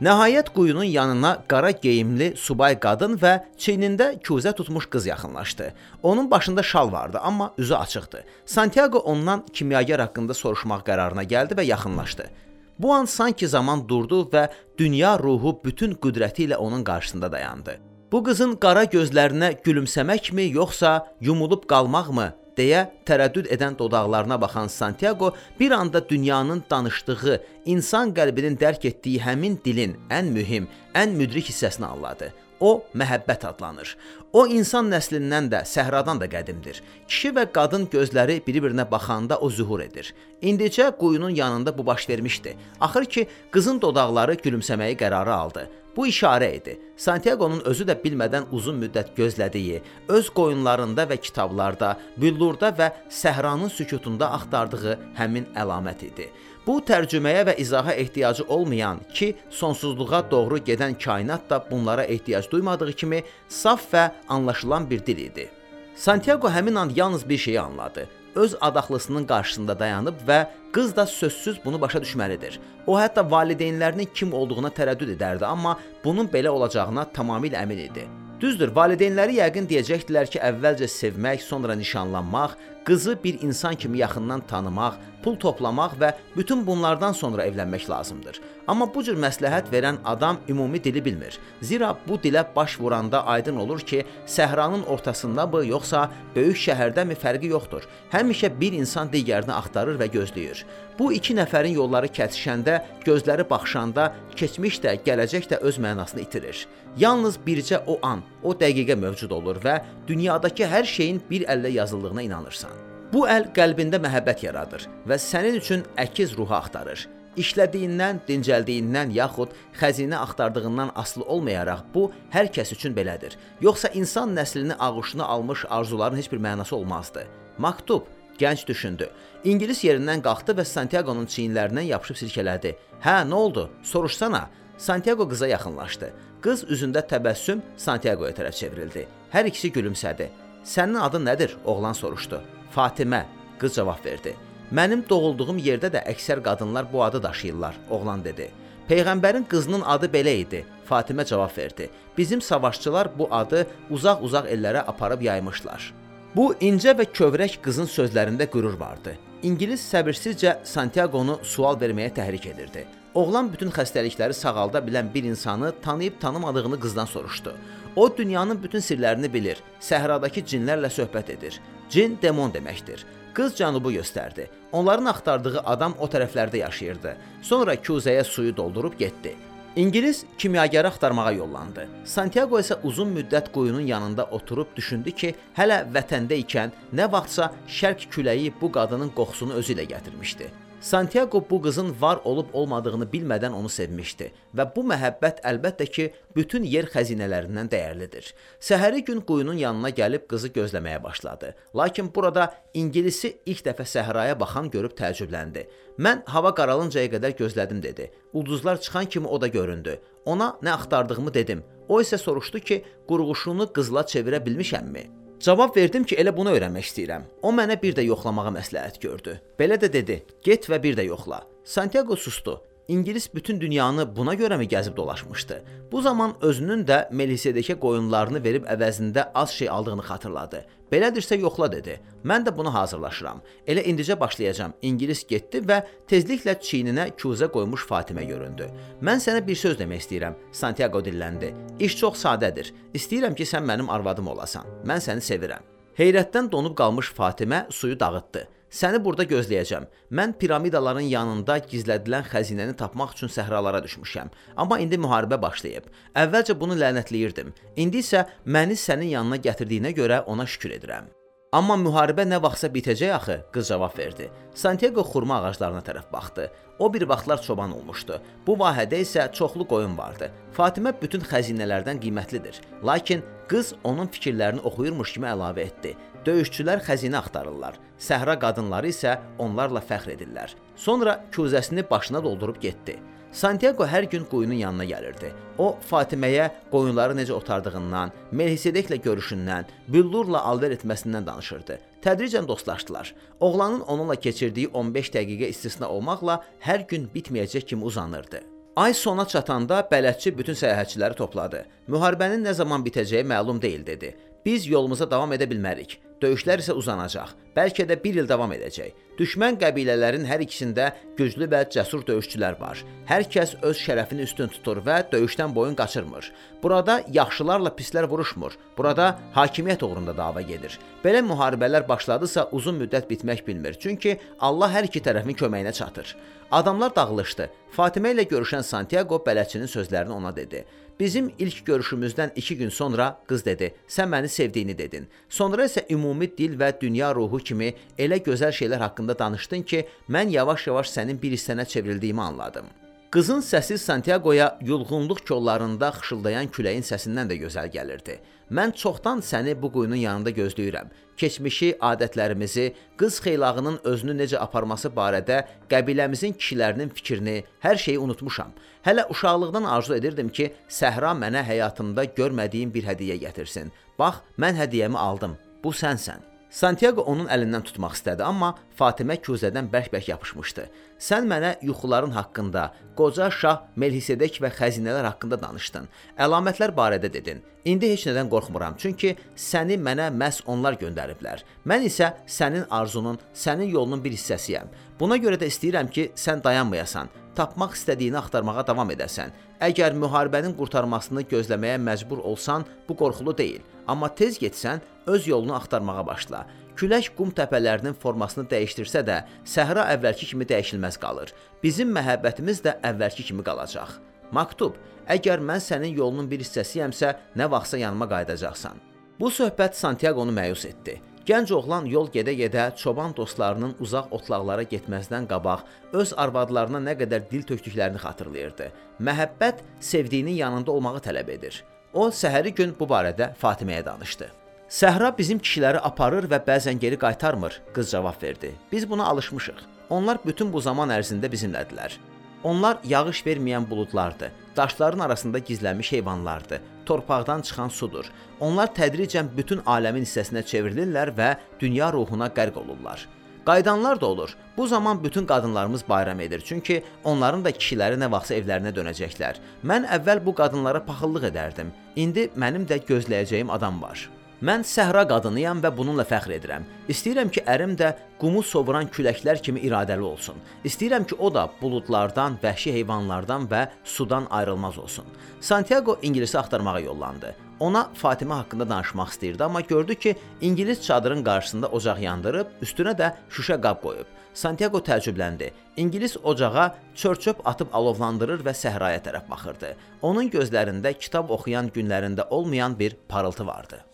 Nəhayət quyunun yanına qara geyimli subay qadın və çiynində küzə tutmuş qız yaxınlaşdı. Onun başında şal vardı, amma üzü açıqdı. Santiago ondan kimyager haqqında soruşmaq qərarına gəldi və yaxınlaşdı. Bu an sanki zaman durdu və dünya ruhu bütün qüdrəti ilə onun qarşısında dayandı. Bu qızın qara gözlərinə gülümsəməkmi, yoxsa yumulub qalmaqmı deyə tərəddüd edən dodaqlarına baxan Santiago bir anda dünyanın danışdığı, insan qəlbinin dərk etdiyi həmin dilin ən mühüm, ən müdrik hissəsini anladı. O məhəbbət adlanır. O insan nəslindən də, səhradan da qədimdir. Kişi və qadın gözləri bir-birinə baxanda o zühur edir. İndicə quyunun yanında bu baş vermişdi. Axır ki, qızın dodaqları gülümsəməyi qərarı aldı. Bu işarə idi. Santiago'nun özü də bilmədən uzun müddət gözlədiyi, öz qoyunlarında və kitablarda, büllurda və səhranın sükutunda axtardığı həmin əlamət idi. Bu tərcüməyə və izaha ehtiyacı olmayan ki, sonsuzluğa doğru gedən kainat da bunlara ehtiyac duymadığı kimi saf və anlaşılan bir dil idi. Santiago həmin an yalnız bir şeyi anladı. Öz adaxlısının qarşısında dayanıb və qız da sözsüz bunu başa düşməlidir. O hətta valideynlərinin kim olduğuna tərəddüd edərdi, amma bunun belə olacağına tamamilə əmin idi. Düzdür, valideynləri yəqin deyəcəkdilər ki, əvvəlcə sevmək, sonra nişanlanmaq, qızı bir insan kimi yaxından tanımaq, pul toplamaq və bütün bunlardan sonra evlənmək lazımdır. Amma bu cür məsləhət verən adam ümumi dili bilmir. Zira bu dilə baş vuranda aydın olur ki, səhranın ortasındamı, yoxsa böyük şəhərdəmi fərqi yoxdur. Həmişə bir insan digərini axtarır və gözləyir. Bu iki nəfərin yolları kəsişəndə, gözləri baxışanda keçmiş də, gələcək də öz mənasını itirir. Yalnız bircə o an, o dəqiqə mövcud olur və dünyadakı hər şeyin bir əllə yazıldığına inanırsan. Bu əl qəlbində məhəbbət yaradır və sənin üçün əkiz ruhu axtarır. İşlədiyindən, dincəldiyindən yaxud xəzinə axtardığından asılı olmayaraq bu hər kəs üçün belədir. Yoxsa insan nəslini ağuşuna almış arzuların heç bir mənası olmazdı. Maktub Gənc düşündü. İngilis yerindən qalxdı və Santiago'nun çiyinlərindən yapışıb silkələdi. "Hə, nə oldu? Soruşsana." Santiago qıza yaxınlaşdı. Qız üzündə təbəssüm Santiago'ya tərəf çevrildi. Hər ikisi gülümsədi. "Sənin adın nədir?" oğlan soruşdu. "Fatimə." Qız cavab verdi. Mənim doğulduğum yerdə də əksər qadınlar bu adı daşıyırlar, oğlan dedi. Peyğəmbərin qızının adı belə idi. Fatimə cavab verdi. Bizim savaşçılar bu adı uzaq-uzaq ellərə aparıb yaymışlar. Bu incə və kövrək qızın sözlərində qürur vardı. İngilis səbirsizcə Santiago'nu sual verməyə təhrik edirdi. Oğlan bütün xəstəlikləri sağalda bilən bir insanı tanıyıb tanımadığını qızdan soruşdu. O dünyanın bütün sirlərini bilir. Səhradakı cinlərlə söhbət edir. Cin demon deməkdir. Qız cənubu göstərdi. Onların axtardığı adam o tərəflərdə yaşayırdı. Sonra kuzəyə suyu doldurub getdi. İngilis kimyagarı axtarmağa yollandı. Santiago isə uzun müddət quyunun yanında oturub düşündü ki, hələ vətəndə ikən nə vaxtsa şərq küləyi bu qadının qoxusunu özü ilə gətirmişdi. Santiago bu qızın var olub olmadığını bilmədən onu sevmişdi və bu məhəbbət əlbəttə ki, bütün yer xəzinələrindən dəyərlidir. Səhəri gün quyunun yanına gəlib qızı gözləməyə başladı. Lakin burada İngilisi ilk dəfə səhraya baxan görüb təəccübləndi. Mən hava qaralıncaya qədər gözlədim dedi. Ulduzlar çıxan kimi o da göründü. Ona nə axtardığımı dedim. O isə soruşdu ki, qurğuşunu qızla çevirə bilmişəmmi? Cavab verdim ki, elə bunu öyrənmək istəyirəm. O mənə bir də yoxlamağa məsləhət gördü. Belə də dedi: "Get və bir də yoxla." Santiago sustu. İngilis bütün dünyanı buna görəmi gəzib dolaşmışdı? Bu zaman özünün də Melisedekə qoyunlarını verib əvəzində az şey aldığını xatırladı. Belədirsə yoxla dedi. Mən də buna hazırlaşıram. Elə indicə başlayacağam. İngilis getdi və tezliklə çiyninə kuzə qoymuş Fatimə göründü. Mən sənə bir söz demək istəyirəm. Santiago dilləndi. İş çox sadədir. İstəyirəm ki, sən mənim arvadım olasan. Mən səni sevirəm. Heyrətdən donub qalmış Fatimə suyu dağıtdı. Səni burada gözləyəcəm. Mən piramidaların yanında gizlədilən xəzinəni tapmaq üçün səhralara düşmüşəm. Amma indi müharibə başlayıb. Əvvəlcə bunu lənətləyirdim. İndi isə məni sənin yanına gətirdiyinə görə ona şükür edirəm. Amma müharibə nə vaxtsa bitəcək axı, qız cavab verdi. Santiago xurma ağaclarına tərəf baxdı. O bir vaxtlar çoban olmuşdu. Bu vahədə isə çoxlu qoyun vardı. Fatimə bütün xəzinələrdən qiymətlidir. Lakin qız onun fikirlərini oxuyurmuş kimi əlavə etdi. Döyüşçülər xəzinə axtarırlar. Səhra qadınları isə onlarla fəxr edirlər. Sonra kuzəsini başına doldurub getdi. Santiago hər gün quyunun yanına gəlirdi. O Fatiməyə qoyunları necə otardığından, Melhisedeklə görüşündən, büllurla alver etməsindən danışırdı. Tədricən dostlaşdılar. Oğlanın onunla keçirdiyi 15 dəqiqə istisna olmaqla hər gün bitməyəcək kimi uzanırdı. Ay sona çatanda bələdçi bütün səyahətçiləri topladı. Müharibənin nə zaman bitəcəyi məlum deyil dedi. Biz yolumuza davam edə bilmərik. Döyüşlər isə uzanacaq. Bəlkə də 1 il davam edəcək. Düşmən qəbilələrin hər ikisində güclü və cəsur döyüşçülər var. Hər kəs öz şərəfini üstün tutur və döyüşdən boyun qaçırmır. Burada yaxşılarla pislər vuruşmur. Burada hakimiyyət uğrunda dava gedir. Belə müharibələr başladısa uzun müddət bitmək bilmir. Çünki Allah hər iki tərəfin köməyinə çatır. Adamlar dağılışdı. Fatimə ilə görüşən Santiago bələdçinin sözlərini ona dedi. Bizim ilk görüşümüzdən 2 gün sonra qız dedi: "Sən məni sevdiyini dedin." Sonra isə ümumi dil və dünya ruhu kimi elə gözəl şeylər haqqında danışdın ki, mən yavaş-yavaş sənin bir hissənə çevrildiyimi anladım. Qızın səsi Santiagoya yulğunluq kollarında xışıldayan küləyin səsindən də gözəl gəlirdi. Mən çoxdan səni bu quyunun yanında gözləyirəm. Keçmişi, adətlərimizi, qız xeylağının özünü necə aparması barədə qəbiləmizin kişilərinin fikrini, hər şeyi unutmuşam. Hələ uşaqlıqdan arzu edirdim ki, Səhra mənə həyatımda görmədiyim bir hədiyyə gətirsin. Bax, mən hədiyyəmi aldım. Bu sənsən. Santiago onun əlindən tutmaq istədi, amma Fatimə kuzədən bərk-bərk yapışmışdı. Sən mənə yuxuların haqqında, qoca şah Melhisedek və xəzinələr haqqında danışdın. Əlamətlər barədə dedin. İndi heç nədən qorxmuram, çünki səni mənə məhz onlar göndəriblər. Mən isə sənin arzunun, sənin yolunun bir hissəsiyəm. Buna görə də istəyirəm ki, sən dayanmayasan, tapmaq istədiyini axtarmağa davam edəsən. Əgər müharibənin qurtarmasını gözləməyə məcbur olsan, bu qorxulu deyil. Amma tez getsən, öz yolunu axtarmağa başla. Külək qum təpələrinin formasını dəyişdirsə də, səhra əvvəlki kimi dəyişilməz qalır. Bizim məhəbbətimiz də əvvəlki kimi qalacaq. Maktub: Əgər mən sənin yolunun bir hissəsiyəmsə, nə vaxtsa yanıma qayıdacaqsan. Bu söhbət Santiago-nu məyus etdi. Gənc oğlan yol gedə-gedə çoban dostlarının uzaq otlaqlara getməzdən qabaq öz arvadlarına nə qədər dil tökdüklərini xatırlayırdı. Məhəbbət sevdiyinin yanında olmağı tələb edir. O səhəri gün bu barədə Fatiməyə danışdı. Səhra bizim kişiləri aparır və bəzən geri qaytarmır, qız cavab verdi. Biz buna alışmışıq. Onlar bütün bu zaman ərzində bizimlədilər. Onlar yağış verməyən buludlardı, daşların arasında gizlənmiş heyvanlardı, torpaqdan çıxan sudur. Onlar tədricən bütün aləmin hissəsinə çevrilirlər və dünya ruhuna qərq olurlar. Qaydanlar da olur. Bu zaman bütün qadınlarımız bayram edir, çünki onların da kişiləri nə vaxtsa evlərinə dönəcəklər. Mən əvvəl bu qadınlara paxıllıq edərdim. İndi mənim də gözləyəcəyim adam var. Mən səhra qadınıyam və bununla fəxr edirəm. İstəyirəm ki, ərim də qumu sovuran küləklər kimi iradəli olsun. İstəyirəm ki, o da buludlardan, vəhşi heyvanlardan və sudan ayrılmaz olsun. Santiago İngilisi axtarmağa yollandı. Ona Fatimə haqqında danışmaq istəyirdi, amma gördü ki, İngilis çadırın qarşısında ocaq yandırıb, üstünə də şüşə qab qoyub. Santiago təəccübləndi. İngilis ocağa çör-çöp atıb alovlandırır və səhraya tərəf baxırdı. Onun gözlərində kitab oxuyan günlərində olmayan bir parıltı vardı.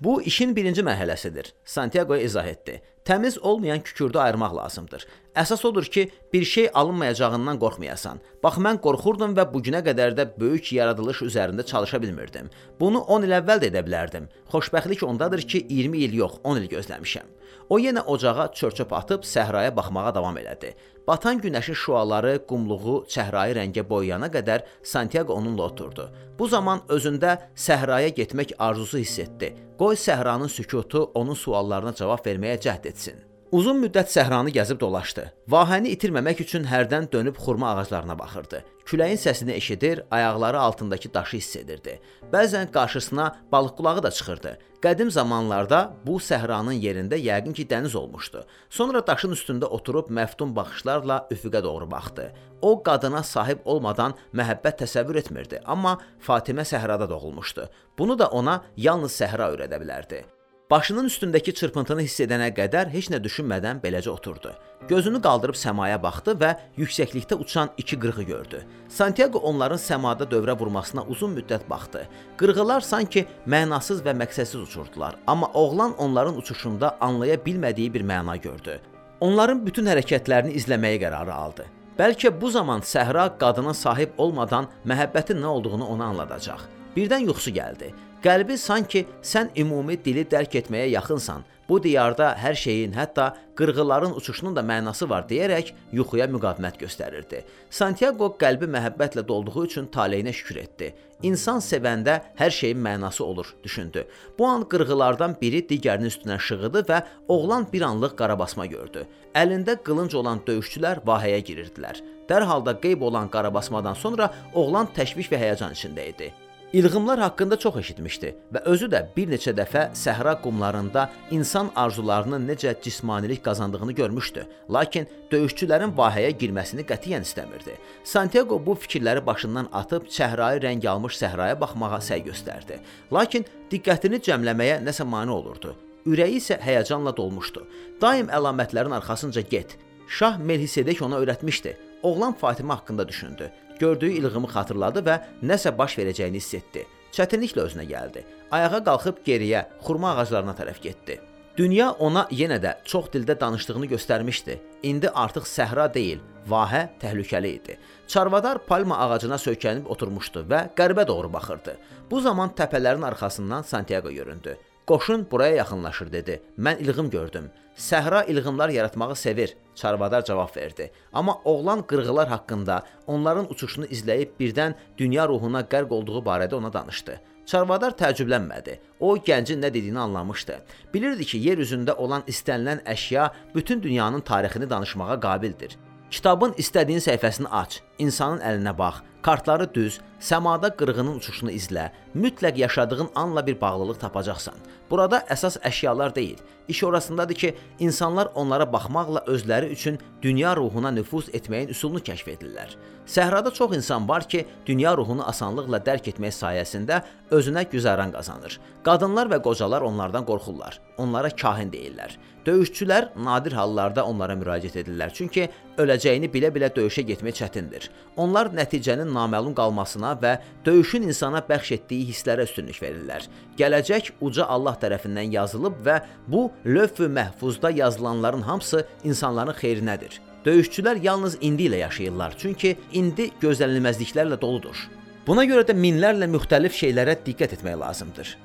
Bu işin birinci mərhələsidir. Santiago izah etdi. Təmiz olmayan kükürdü ayırmaq lazımdır. Əsas odur ki, bir şey alınmayacağından qorxmayasan. Bax mən qorxurdum və bu günə qədər də böyük yaradılış üzərində çalışa bilmirdim. Bunu 10 il əvvəl də edə bilərdim. Xoşbəxtlik ondadır ki, 20 il yox, 10 il gözləmişəm. O yenə ocağa çör-çöp atıb səhraya baxmağa davam elədi. Batan günəşin şüaları qumluğu çəhrayı rəngə boyayana qədər Santiago onunla oturdu. Bu zaman özündə səhraya getmək arzusu hiss etdi. Qoy səhranın sükutu onun suallarına cavab verməyə cəhd etsin. Uzun müddət səhranı gəzib dolaşdı. Vahəni itirməmək üçün hərdən dönüb xurma ağaclarına baxırdı. Küləyin səsini eşidir, ayaqları altındakı daşı hiss edirdi. Bəzən qarşısına balıq qulağı da çıxırdı. Qədim zamanlarda bu səhranın yerində yəqin ki, dəniz olmuşdu. Sonra daşın üstündə oturub məftun baxışlarla üfüqə doğru baxdı. O qadına sahib olmadan məhəbbət təsəvvür etmirdi, amma Fatimə səhrada doğulmuşdu. Bunu da ona yalnız səhra öyrədə bilərdi. Başının üstündəki çırpıntını hiss edənə qədər heç nə düşünmədən beləcə oturdu. Gözünü qaldırıb səmaya baxdı və yüksəklikdə uçan iki qırğı gördü. Santiago onların səmada dövrə vurmasına uzun müddət baxdı. Qırğılar sanki mənasız və məqsədsiz uçurdular, amma oğlan onların uçuşunda anlaya bilmədiyi bir məna gördü. Onların bütün hərəkətlərini izləməyə qərarı aldı. Bəlkə bu zaman səhra qadına sahib olmadan məhəbbətin nə olduğunu ona anladacaq. Birdən yuxusu gəldi. Qəlbi sanki sən ümumi dili dərk etməyə yaxınsan. Bu diyarda hər şeyin, hətta qırğıların uçuşunun da mənası var deyərək yuxuya müqavimət göstərirdi. Santiago qəlbi məhəbbətlə dolduğu üçün taleyinə şükür etdi. İnsan sevəndə hər şeyin mənası olur, düşündü. Bu an qırğılardan biri digərinin üstünə şığıdı və oğlan bir anlıq qarabasma gördü. Əlində qılınc olan döyüşçülər vahəyə girirdilər. Dərhal da qeyb olan qarabasmadan sonra oğlan təşviş və həyəcan içində idi. İlğımlar haqqında çox eşitmişdi və özü də bir neçə dəfə səhra qumlarında insan arzularının necə cismanilik qazandığını görmüşdü. Lakin döyüşçülərin vahəyə girməsini qətiyyən istəmirdi. Santiago bu fikirləri başından atıb çəhrayı rəng almış səhraya baxmağa səy göstərdi. Lakin diqqətini cəmləməyə nəsə mane olurdu. Ürəyi isə həyəcanla dolmuşdu. Daim əlamətlərin arxasınca get. Şah Melhisedek ona öyrətmişdi. Oğlan Fatimə haqqında düşündü. Gördüyü ilğımı xatırladı və nəsə baş verəcəyini hiss etdi. Çətinliklə özünə gəldi. Ayağa qalxıb geriyə, xurma ağaclarına tərəf getdi. Dünya ona yenə də çox dildə danışdığını göstərmişdi. İndi artıq səhra deyil, vahə təhlükəli idi. Çarvadar palma ağacına söykənib oturmuşdu və qərbə doğru baxırdı. Bu zaman təpələrin arxasından Santiago göründü. Qoşun buraya yaxınlaşır dedi. Mən ilğım gördüm. Səhra ilğımlar yaratmağı sevir, Çarvadar cavab verdi. Amma oğlan qırğılar haqqında, onların uçuşunu izləyib birdən dünya ruhuna qərq olduğu barədə ona danışdı. Çarvadar təəccüblənmədi. O gəncin nə dediyini anlamışdı. Bilirdi ki, yer üzündə olan istənilən əşya bütün dünyanın tarixini danışmağa qabildir. Kitabın istədiyin səhifəsini aç, insanın əlinə bax, kartları düz, səmada qırğının uçuşunu izlə. Mütləq yaşadığın anla bir bağlılıq tapacaqsan. Burada əsas əşyalar deyil. İş orasındadır ki, insanlar onlara baxmaqla özləri üçün dünya ruhuna nüfuz etməyin üsulunu kəşf edirlər. Səhrada çox insan var ki, dünya ruhunu asanlıqla dərk etmək sayəsində özünə güzəran qazanır. Qadınlar və qocalar onlardan qorxurlar. Onlara kahin deyirlər. Döyüşçülər nadir hallarda onlara müraciət edirlər, çünki öləcəyini bilə-bilə döyüşə getmək çətindir. Onlar nəticənin naməlum qalmasına və döyüşün insana bəxş etdiyi hisslərə üstünlük verirlər. Gələcək uca Allah tərəfindən yazılıb və bu lövh-ü məhfuzda yazılanların hamısı insanların xeyrinədir. Döyüşçülər yalnız indi ilə yaşayırlar, çünki indi gözlənilməzliklərlə doludur. Buna görə də minlərlə müxtəlif şeylərə diqqət etmək lazımdır.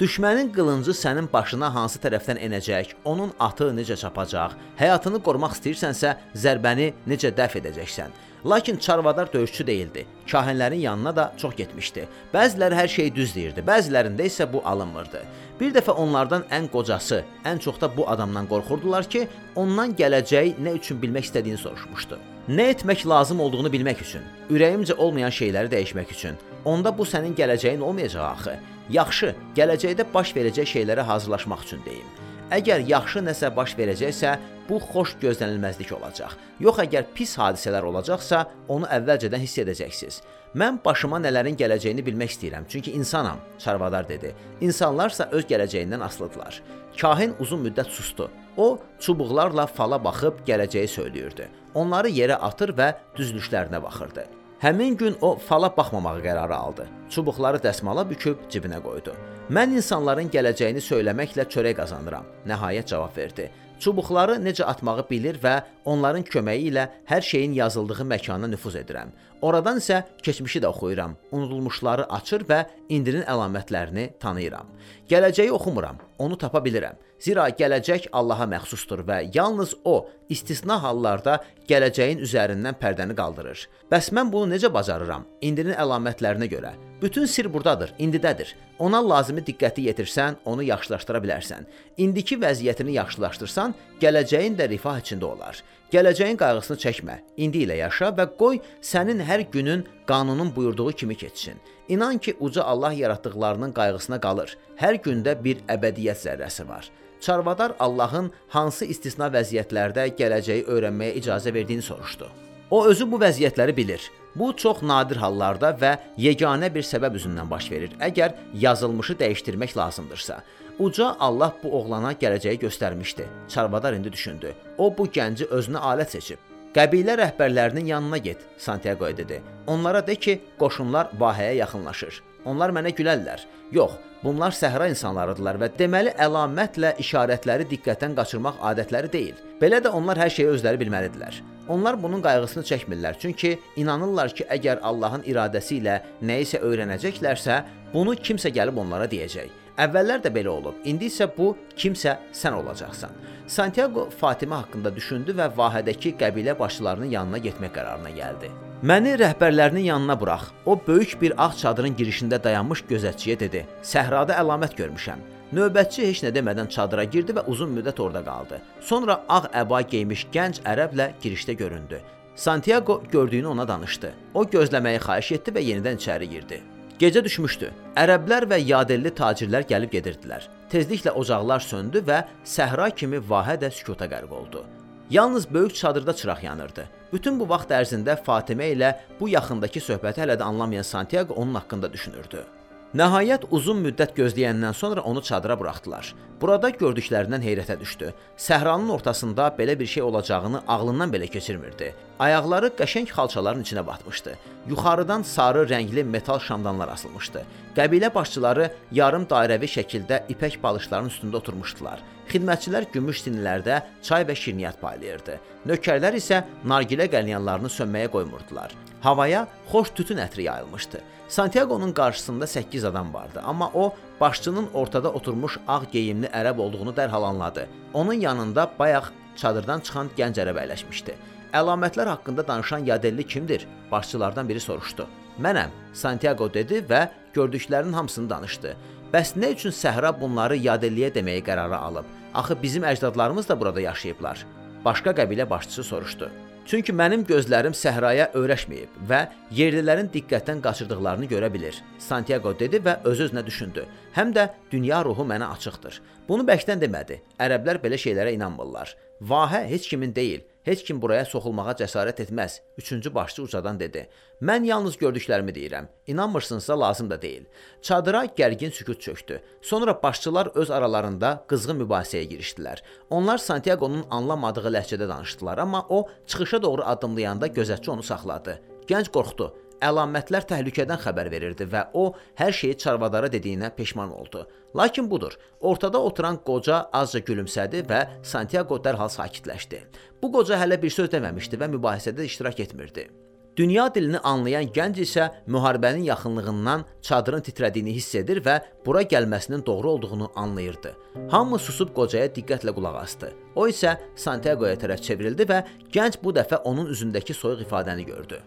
Düşmənin qılıncı sənin başına hansı tərəfdən enəcək, onun atı necə çapacaq, həyatını qorumaq istəyirsənsə, zərbəni necə dəf edəcəksən. Lakin Çarvadar döyüşçü değildi. Kahinlərin yanına da çox getmişdi. Bəziləri hər şeyi düz deyirdi, bəzilərində isə bu alınmırdı. Bir dəfə onlardan ən qocası, ən çox da bu adamdan qorxurdular ki, ondan gələcəyi nə üçün bilmək istədiyini soruşmuşdu. Nə etmək lazım olduğunu bilmək üçün, ürəyimcə olmayan şeyləri dəyişmək üçün. Onda bu sənin gələcəyin olmayacaq axı. Yaxşı, gələcəkdə baş verəcək şeylərə hazırlaşmaq üçün deyim. Əgər yaxşı nəsə baş verəcəksə, bu xoş gözlənilməzlik olacaq. Yox əgər pis hadisələr olacaqsa, onu əvvəlcədən hiss edəcəksiniz. Mən başıma nələrin gələcəyini bilmək istəyirəm, çünki insanam, Çarvadar dedi. İnsanlarsa öz gələcəyindən asılıdırlar. Kahin uzun müddət susdu. O çubuqlarla fala baxıb gələcəyi söyləyirdi. Onları yerə atır və düzülüşlərinə baxırdı. Həmin gün o fala baxmamağı qərarı aldı. Çubuqları dəsmala büküb cibinə qoydu. Mən insanların gələcəyini söyləməklə çörək qazanıram, nəhayət cavab verdi. Çubuqları necə atmağı bilir və onların köməyi ilə hər şeyin yazıldığı məkana nüfuz edirəm. Oradan isə keçmişi də oxuyuram, unudulmuşları açır və indinin əlamətlərini tanıyıram. Gələcəyi oxumuram, onu tapa bilirəm. Zira gələcək Allaha məxsusdur və yalnız o istisna hallarda gələcəyin üzərindən pərdəni qaldırır. Bəs mən bunu necə bacarıram? İndinin əlamətlərinə görə. Bütün sir burdadır, indidədir. Ona lazımi diqqəti yetirsən, onu yaxşılaşdıra bilərsən. İndiki vəziyyətini yaxşılaşdırsan, gələcəyin də rifah içində olar. Gələcəyin qayğısını çəkmə. İndi ilə yaşa və qoy sənin hər günün qanunun buyurduğu kimi keçsin. İnan ki, uca Allah yaratdıqlarının qayğısına qalır. Hər gündə bir əbədiyyət zərrəsi var. Çarvadar Allahın hansı istisna vəziyyətlərdə gələcəyi öyrənməyə icazə verdiyini soruşdu. O özü bu vəziyyətləri bilir. Bu çox nadir hallarda və yeganə bir səbəb üzündən baş verir. Əgər yazılmışı dəyişdirmək lazımdırsa, uca Allah bu oğlana gələcəyi göstərmişdi. Çarvadar indi düşündü. O bu gənci özünə alət seçib. Qəbilə rəhbərlərinin yanına get, Santiago dedi. Onlara de ki, qoşunlar vahəyə yaxınlaşır. Onlar mənə gülərlər. Yox, bunlar səhra insanlarıdırlar və deməli əlamətlə işarətləri diqqətdən qaçırmaq adətləri deyil. Belə də onlar hər şeyi özləri bilməlidirlər. Onlar bunun qayğısını çəkmirlər, çünki inanırlar ki, əgər Allahın iradəsi ilə nəyisə öyrənəcəklərsə, bunu kimsə gəlib onlara deyəcək. Əvvəllər də belə olub. İndi isə bu kimsə sən olacaqsan. Santiago Fatimə haqqında düşündü və vahədəki qəbilə başçılarının yanına getmək qərarına gəldi. Məni rəhbərlərinin yanına burax. O böyük bir ağ çadırın girişində dayanmış gözətçiyə dedi: "Səhrada əlamət görmüşəm." Növbətçi heç nə demədən çadıra girdi və uzun müddət orada qaldı. Sonra ağ əba geymiş gənc ərəblə girişdə göründü. Santiago gördüyünü ona danışdı. O gözləməyi xahiş etdi və yenidən içəri girdi. Gecə düşmüşdü. Ərəblər və yadelli tacirlər gəlib gedirdilər. Tezliklə ocaqlar söndü və səhra kimi vahə də sükuta qərq oldu. Yalnız böyük çadırda çıraq yanırdı. Bütün bu vaxt ərzində Fatimə ilə bu yaxındakı söhbəti hələ də anlamayan Santiago onun haqqında düşünürdü. Nəhayət uzun müddət gözləyəndən sonra onu çadıra buraxdılar. Burada gördüklərindən heyrətə düşdü. Səhranın ortasında belə bir şey olacağını ağlından belə keçirmirdi. Ayaqları qəşəng xalçaların içinə batmışdı. Yuxarıdan sarı rəngli metal şamdanlar asılmışdı. Qəbilə başçıları yarım dairəvi şəkildə ipək balışların üstündə oturmuşdular. Xidmətçilər gümüş sinlərdə çay və şirniyyat paylayırdı. Nökərlər isə nargilə qəlyanlarını sönməyə qoymurdular. Havaya xoş tütün ətri yayılmışdı. Santiago'nun qarşısında 8 adam vardı, amma o başçının ortada oturmuş ağ geyimli ərəb olduğunu dərhal anladı. Onun yanında bayaq çadırdan çıxan gənc ərəb əyləşmişdi. Əlamətlər haqqında danışan yadelli kimdir? Başçılardan biri soruşdu. Mənəm, Santiago dedi və gördüklərinin hamısını danışdı. Bəs nə üçün səhra bunları yadelliyə deməyi qərara alıb? Axı bizim əcdadlarımız da burada yaşayıblar. Başqa qəbilə başçısı soruşdu. Çünki mənim gözlərim səhraya öyrəşməyib və yerlilərin diqqətdən qaçırdıqlarını görə bilir. Santiago dedi və öz-özünə düşündü. Həm də dünya ruhu mənə açıqdır. Bunu bəkdən demədi. Ərəblər belə şeylərə inanmırlar. Vahə heç kimin deyil. Heç kim buraya soxulmağa cəsarət etməz. Üçüncü başçı ucadan dedi. Mən yalnız gördüklərimi deyirəm. İnanmırsınızsa lazım da deyil. Çadıra gərgin sükut çökdü. Sonra başçılar öz aralarında qızğın mübahisəyə girişdilər. Onlar Santiago'nun anlamadığı ləhcədə danışdılar, amma o çıxışa doğru addımlayanda gözətçi onu saxladı. Gənc qorxdu. Əlamətlər təhlükədən xəbər verirdi və o hər şeyi çarvadara dediyinə peşman oldu. Lakin budur. Ortada oturan qoca azca gülümsədi və Santiago dərhal sakitləşdi. Bu qoca hələ bir söz deməmişdi və mübahisədə iştirak etmirdi. Dünya dilini anlayan gənc isə müharibənin yaxınlığından çadırın titrədiyini hiss edir və bura gəlməsinin doğru olduğunu anlayırdı. Hamı susub qocaya diqqətlə qulaq asdı. O isə Santiago'ya tərəf çevrildi və gənc bu dəfə onun üzündəki soyuq ifadəni gördü.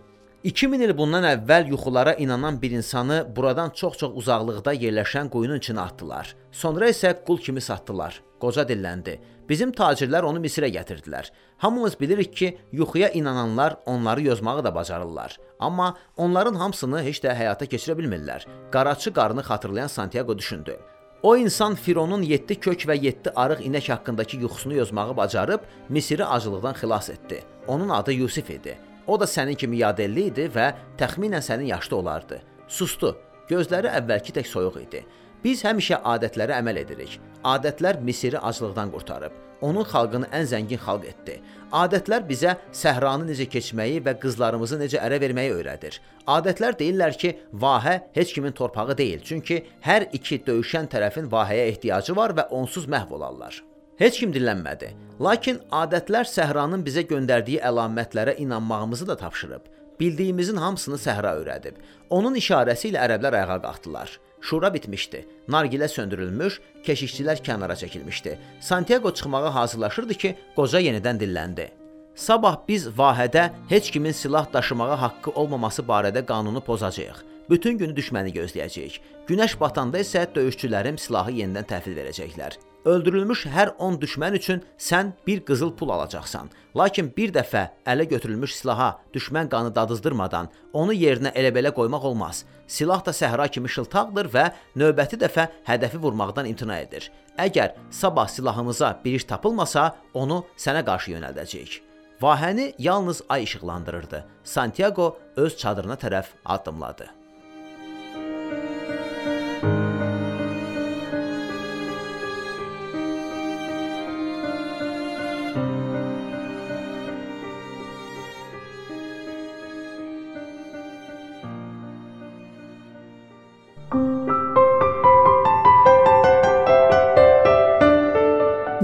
2000 il bundan əvvəl yuxulara inanan bir insanı buradan çox-çox uzaqlıqda yerləşən quyunun içinə atdılar. Sonra isə qul kimi satdılar. Qoca dilləndi. Bizim tacirlər onu Misirə gətirdilər. Hamımız bilirik ki, yuxuya inananlar onları yozmağı da bacarırlar. Amma onların hamısını heç də həyata keçirə bilmirlər. Qaraçı qarını xatırlayan Santiago düşündü. O insan Fironun 7 kök və 7 arıq inək haqqındakı yuxusunu yozmağı bacarıb Misiri acılıqdan xilas etdi. Onun adı Yusif idi. O da sənin kimi yadelli idi və təxminən sənin yaşda olardı. Sustu. Gözləri əvvəlki tək soyuq idi. Biz həmişə adətlərə əməl edirik. Adətlər Misiri aclıqdan qurtarıb. Onun xalqını ən zəngin xalq etdi. Adətlər bizə səhranı necə keçməyi və qızlarımızı necə ərə verməyi öyrədir. Adətlər deyirlər ki, vahə heç kimin torpağı deyil, çünki hər iki döyüşən tərəfin vahəyə ehtiyacı var və onsuz məhv olarlar. Heç kim dillənmədi. Lakin adətlər səhranın bizə göndərdiyi əlamətlərə inanmağımızı da tapşırıb. Bildiyimizin hamısını səhra öyrədib. Onun işarəsi ilə ərəblər ayağa qalxdılar. Şura bitmişdi. Nargilə söndürülmüş, keşikçilər kənara çəkilmişdi. Santiago çıxmağa hazırlaşırdı ki, qoca yenidən dilləndi. Sabah biz vahədə heç kimin silah daşımağa haqqı olmaması barədə qanunu pozacağıq. Bütün günü düşməni gözləyəcəyik. Günəş batanda isə döyüşçülərim silahı yenidən təhvil verəcəklər. Öldürülmüş hər 10 düşmən üçün sən bir qızıl pul alacaqsan. Lakin bir dəfə ələ götürülmüş silaha düşmən qanı dadızdırmadan onu yerinə elə-belə qoymaq olmaz. Silah da səhra kimi şıltaqdır və növbəti dəfə hədəfi vurmaqdan imtina edir. Əgər sabah silahımıza bir iş tapılmasa, onu sənə qarşı yönəldəcəyik. Vahəni yalnız ay işıqlandırırdı. Santiago öz çadırına tərəf addımladı.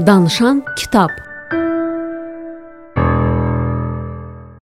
Danışan kitab